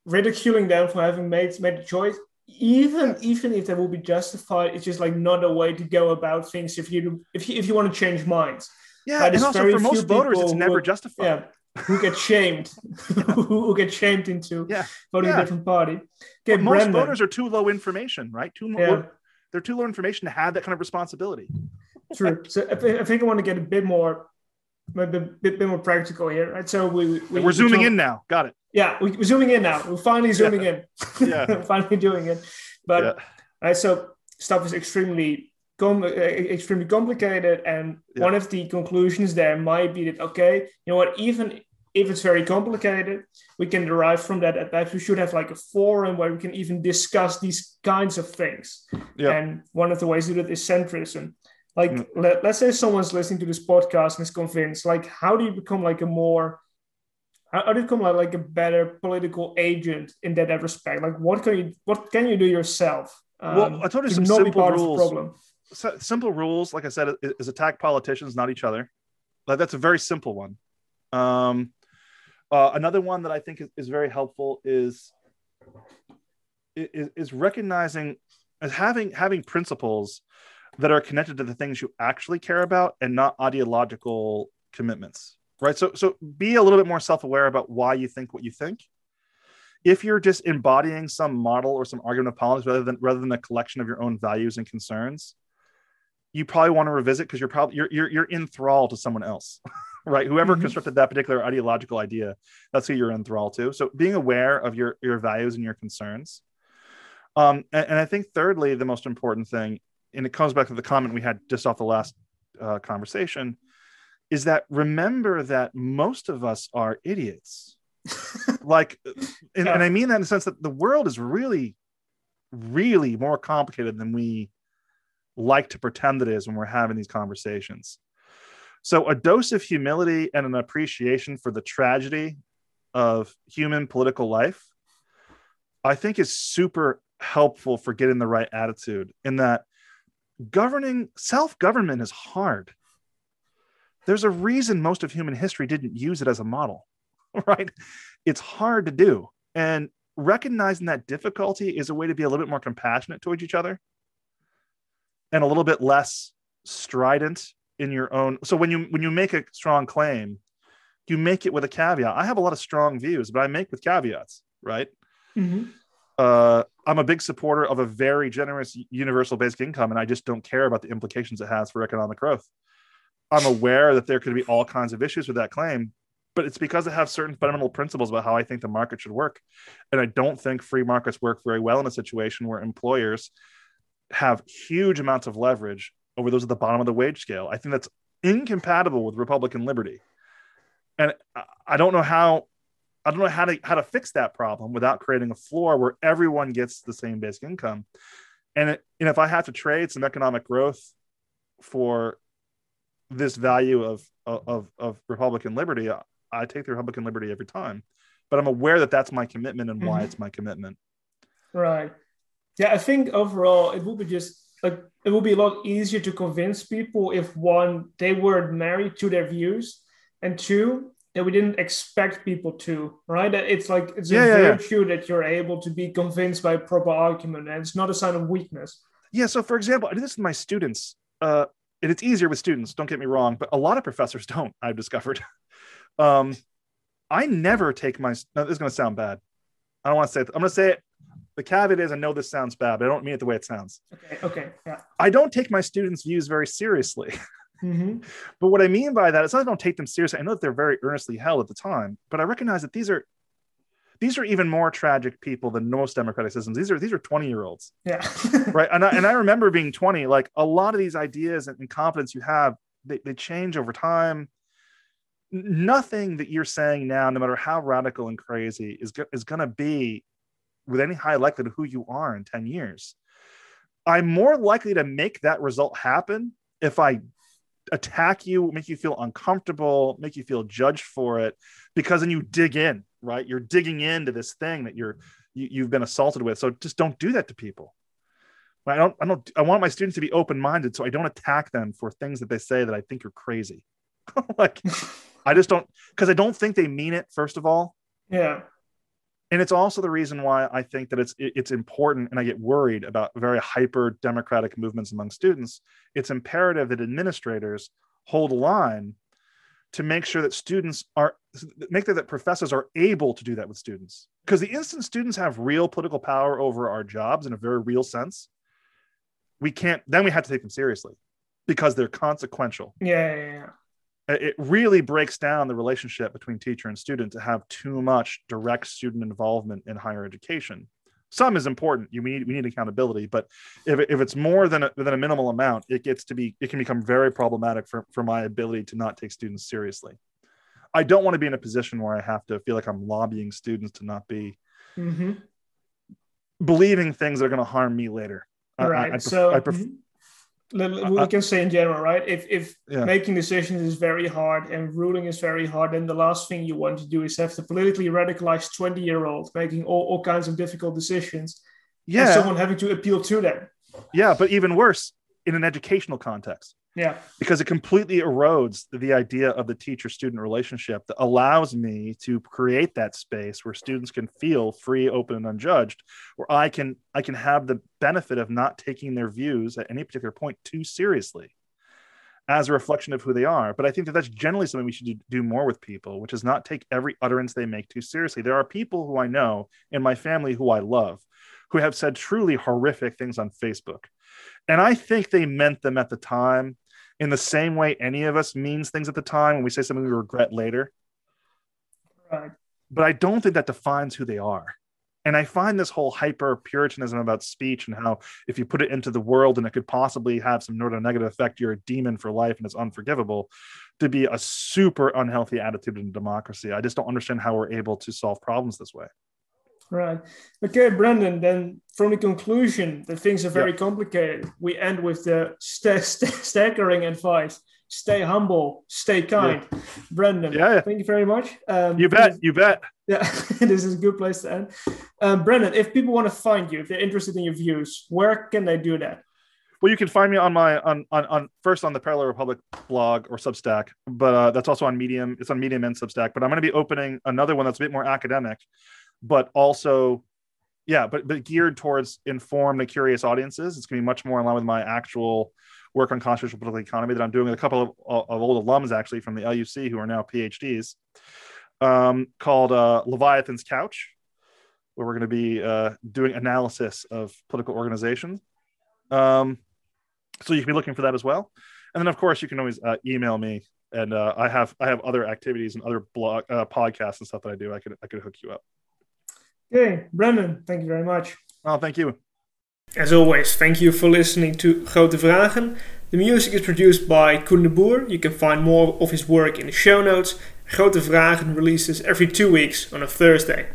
ridiculing them for having made made a choice. Even even if they will be justified, it's just like not a way to go about things. If you if you if you want to change minds, yeah. And also for most voters, it's never who- justified. yeah, who get shamed, who get shamed into Yeah. voting Yeah. a different party. Okay, most voters are too low information, right? Too Yeah. They're too low information to have that kind of responsibility. True. So I, thi- I think I want to get a bit more, a bit, bit, more practical here, right? So we, we We're we zooming in now. Got it. Yeah, we, we're zooming in now. We're finally zooming in. Yeah. Finally doing it. But Yeah. right, so stuff is extremely com- uh, extremely complicated, and Yeah. one of the conclusions there might be that okay, you know what? Even if it's very complicated, we can derive from that that perhaps we should have like a forum where we can even discuss these kinds of things. Yeah. And one of the ways to do that is centrism. Like, Mm. let, let's say someone's listening to this podcast and is convinced, like, how do you become like a more how, do you become like, like a better political agent in that respect? Like, what can you what can you do yourself? um, Well, I told you to some simple part rules. of the problem. S- simple rules, like I said, is, is attack politicians, not each other. Like that's a very simple one. Um, uh, another one that I think is, is very helpful is, is is recognizing as having having principles that are connected to the things you actually care about and not ideological commitments right? So so be a little bit more self-aware about why you think what you think. If you're just embodying some model or some argument of politics rather than rather than a collection of your own values and concerns you probably want to revisit because you're probably you're, you're you're in thrall to someone else right whoever mm-hmm. constructed that particular ideological idea that's who you're in thrall to so being aware of your your values and your concerns um, and, and, I think thirdly, the most important thing, and it comes back to the comment we had just off the last uh, conversation, is that remember that most of us are idiots. like, and, yeah. and, I mean that in the sense that the world is really, really more complicated than we like to pretend it is when we're having these conversations. So, a dose of humility and an appreciation for the tragedy of human political life, I think, is super helpful for getting the right attitude in that governing self-government is hard. There's a reason most of human history didn't use it as a model right? It's hard to do. And recognizing that difficulty is a way to be a little bit more compassionate towards each other and a little bit less strident in your own so when you when you make a strong claim you make it with a caveat i have a lot of strong views but i make with caveats right mm-hmm uh, I'm a big supporter of a very generous universal basic income, and I just don't care about the implications it has for economic growth. I'm aware that there could be all kinds of issues with that claim, but it's because I have certain fundamental principles about how I think the market should work. And I don't think free markets work very well in a situation where employers have huge amounts of leverage over those at the bottom of the wage scale. I think that's incompatible with Republican liberty. And I don't know how I don't know how to how to fix that problem without creating a floor where everyone gets the same basic income. And it, and if I have to trade some economic growth for this value of of of Republican liberty, I, I take the Republican liberty every time. But I'm aware that that's my commitment and why mm-hmm. it's my commitment. Right. Yeah, I think overall it will be just like it will be a lot easier to convince people if one they were married to their views, and two that we didn't expect people to, right? It's like it's yeah, a yeah, virtue yeah. that you're able to be convinced by proper argument, and it's not a sign of weakness. Yeah. So, for example, I do this with my students, uh, and it's easier with students. Don't get me wrong, but a lot of professors don't. I've discovered. um, I never take my. Now, this is going to sound bad. I don't want to say it. I'm going to say it. The caveat is, I know this sounds bad, but I don't mean it the way it sounds. Okay. Okay. Yeah. I don't take my students' views very seriously. Mm-hmm. But what I mean by that is I don't take them seriously. I know that they're very earnestly held at the time, but I recognize that these are these are even more tragic people than most democratic systems. These are these are 20 year olds. Yeah. right. And I, and I remember being 20, like a lot of these ideas and, and confidence you have, they, they change over time. Nothing that you're saying now, no matter how radical and crazy, is, go- is going to be with any high likelihood of who you are in 10 years. I'm more likely to make that result happen if I attack you, make you feel uncomfortable, make you feel judged for it, because then you dig in, right? You're digging into this thing that you're you, you have been assaulted with. So just don't do that to people. I don't I don't I want my students to be open-minded so I don't attack them for things that they say that I think are crazy. like I just don't because I don't think they mean it, first of all. Yeah and it's also the reason why I think that it's it's important, and I get worried about very hyper democratic movements among students. It's imperative that administrators hold a line to make sure that students are make sure that professors are able to do that with students. Because the instant students have real political power over our jobs in a very real sense, we can't. Then we have to take them seriously because they're consequential. Yeah, yeah, yeah it really breaks down the relationship between teacher and student to have too much direct student involvement in higher education. Some is important. You we need we need accountability, but if, if it's more than a, than a minimal amount, it gets to be it can become very problematic for, for my ability to not take students seriously. I don't want to be in a position where I have to feel like I'm lobbying students to not be mm-hmm. believing things that are going to harm me later. Right. I, I, so I pref- mm-hmm Uh, we uh, can say in general, right? If if yeah. making decisions is very hard and ruling is very hard, then the last thing you want to do is have the politically radicalized twenty year old making all, all kinds of difficult decisions. Yeah, and someone having to appeal to them. Yeah, but even worse, in an educational context. Yeah. Because it completely erodes the idea of the teacher student relationship that allows me to create that space where students can feel free, open, and unjudged, where I can I can have the benefit of not taking their views at any particular point too seriously as a reflection of who they are. But I think that that's generally something we should do more with people, which is not take every utterance they make too seriously. There are people who I know in my family who I love who have said truly horrific things on Facebook. And I think they meant them at the time in the same way any of us means things at the time when we say something we regret later. Right. But I don't think that defines who they are. And I find this whole hyper Puritanism about speech and how if you put it into the world and it could possibly have some negative effect, you're a demon for life and it's unforgivable to be a super unhealthy attitude in democracy. I just don't understand how we're able to solve problems this way. Right. Okay, Brendan, then from the conclusion that things are very complicated, we end with the st- st- staggering advice stay humble, stay kind. Yeah. Brendan, yeah, thank you very much. Um, you bet, you bet. Yeah, this is a good place to end. Um, Brendan, if people want to find you, if they're interested in your views, where can they do that? Well, you can find me on my on on, on first on the Parallel Republic blog or Substack, but uh, that's also on Medium. It's on Medium and Substack. But I'm going to be opening another one that's a bit more academic, but also, yeah, but but geared towards informed and curious audiences. It's going to be much more in line with my actual work on constitutional political economy that I'm doing with a couple of, of old alums actually from the LUC who are now PhDs, um, called uh, Leviathan's Couch, where we're going to be uh, doing analysis of political organizations. Um, so you can be looking for that as well. And then, of course, you can always uh, email me, and uh, I have I have other activities and other blog uh, podcasts and stuff that I do. I could I could hook you up. Okay, Brendan, thank you very much. Oh, thank you. As always, thank you for listening to Grote Vragen. The music is produced by Koen de Boer. You can find more of his work in the show notes. Grote Vragen releases every two weeks on a Thursday.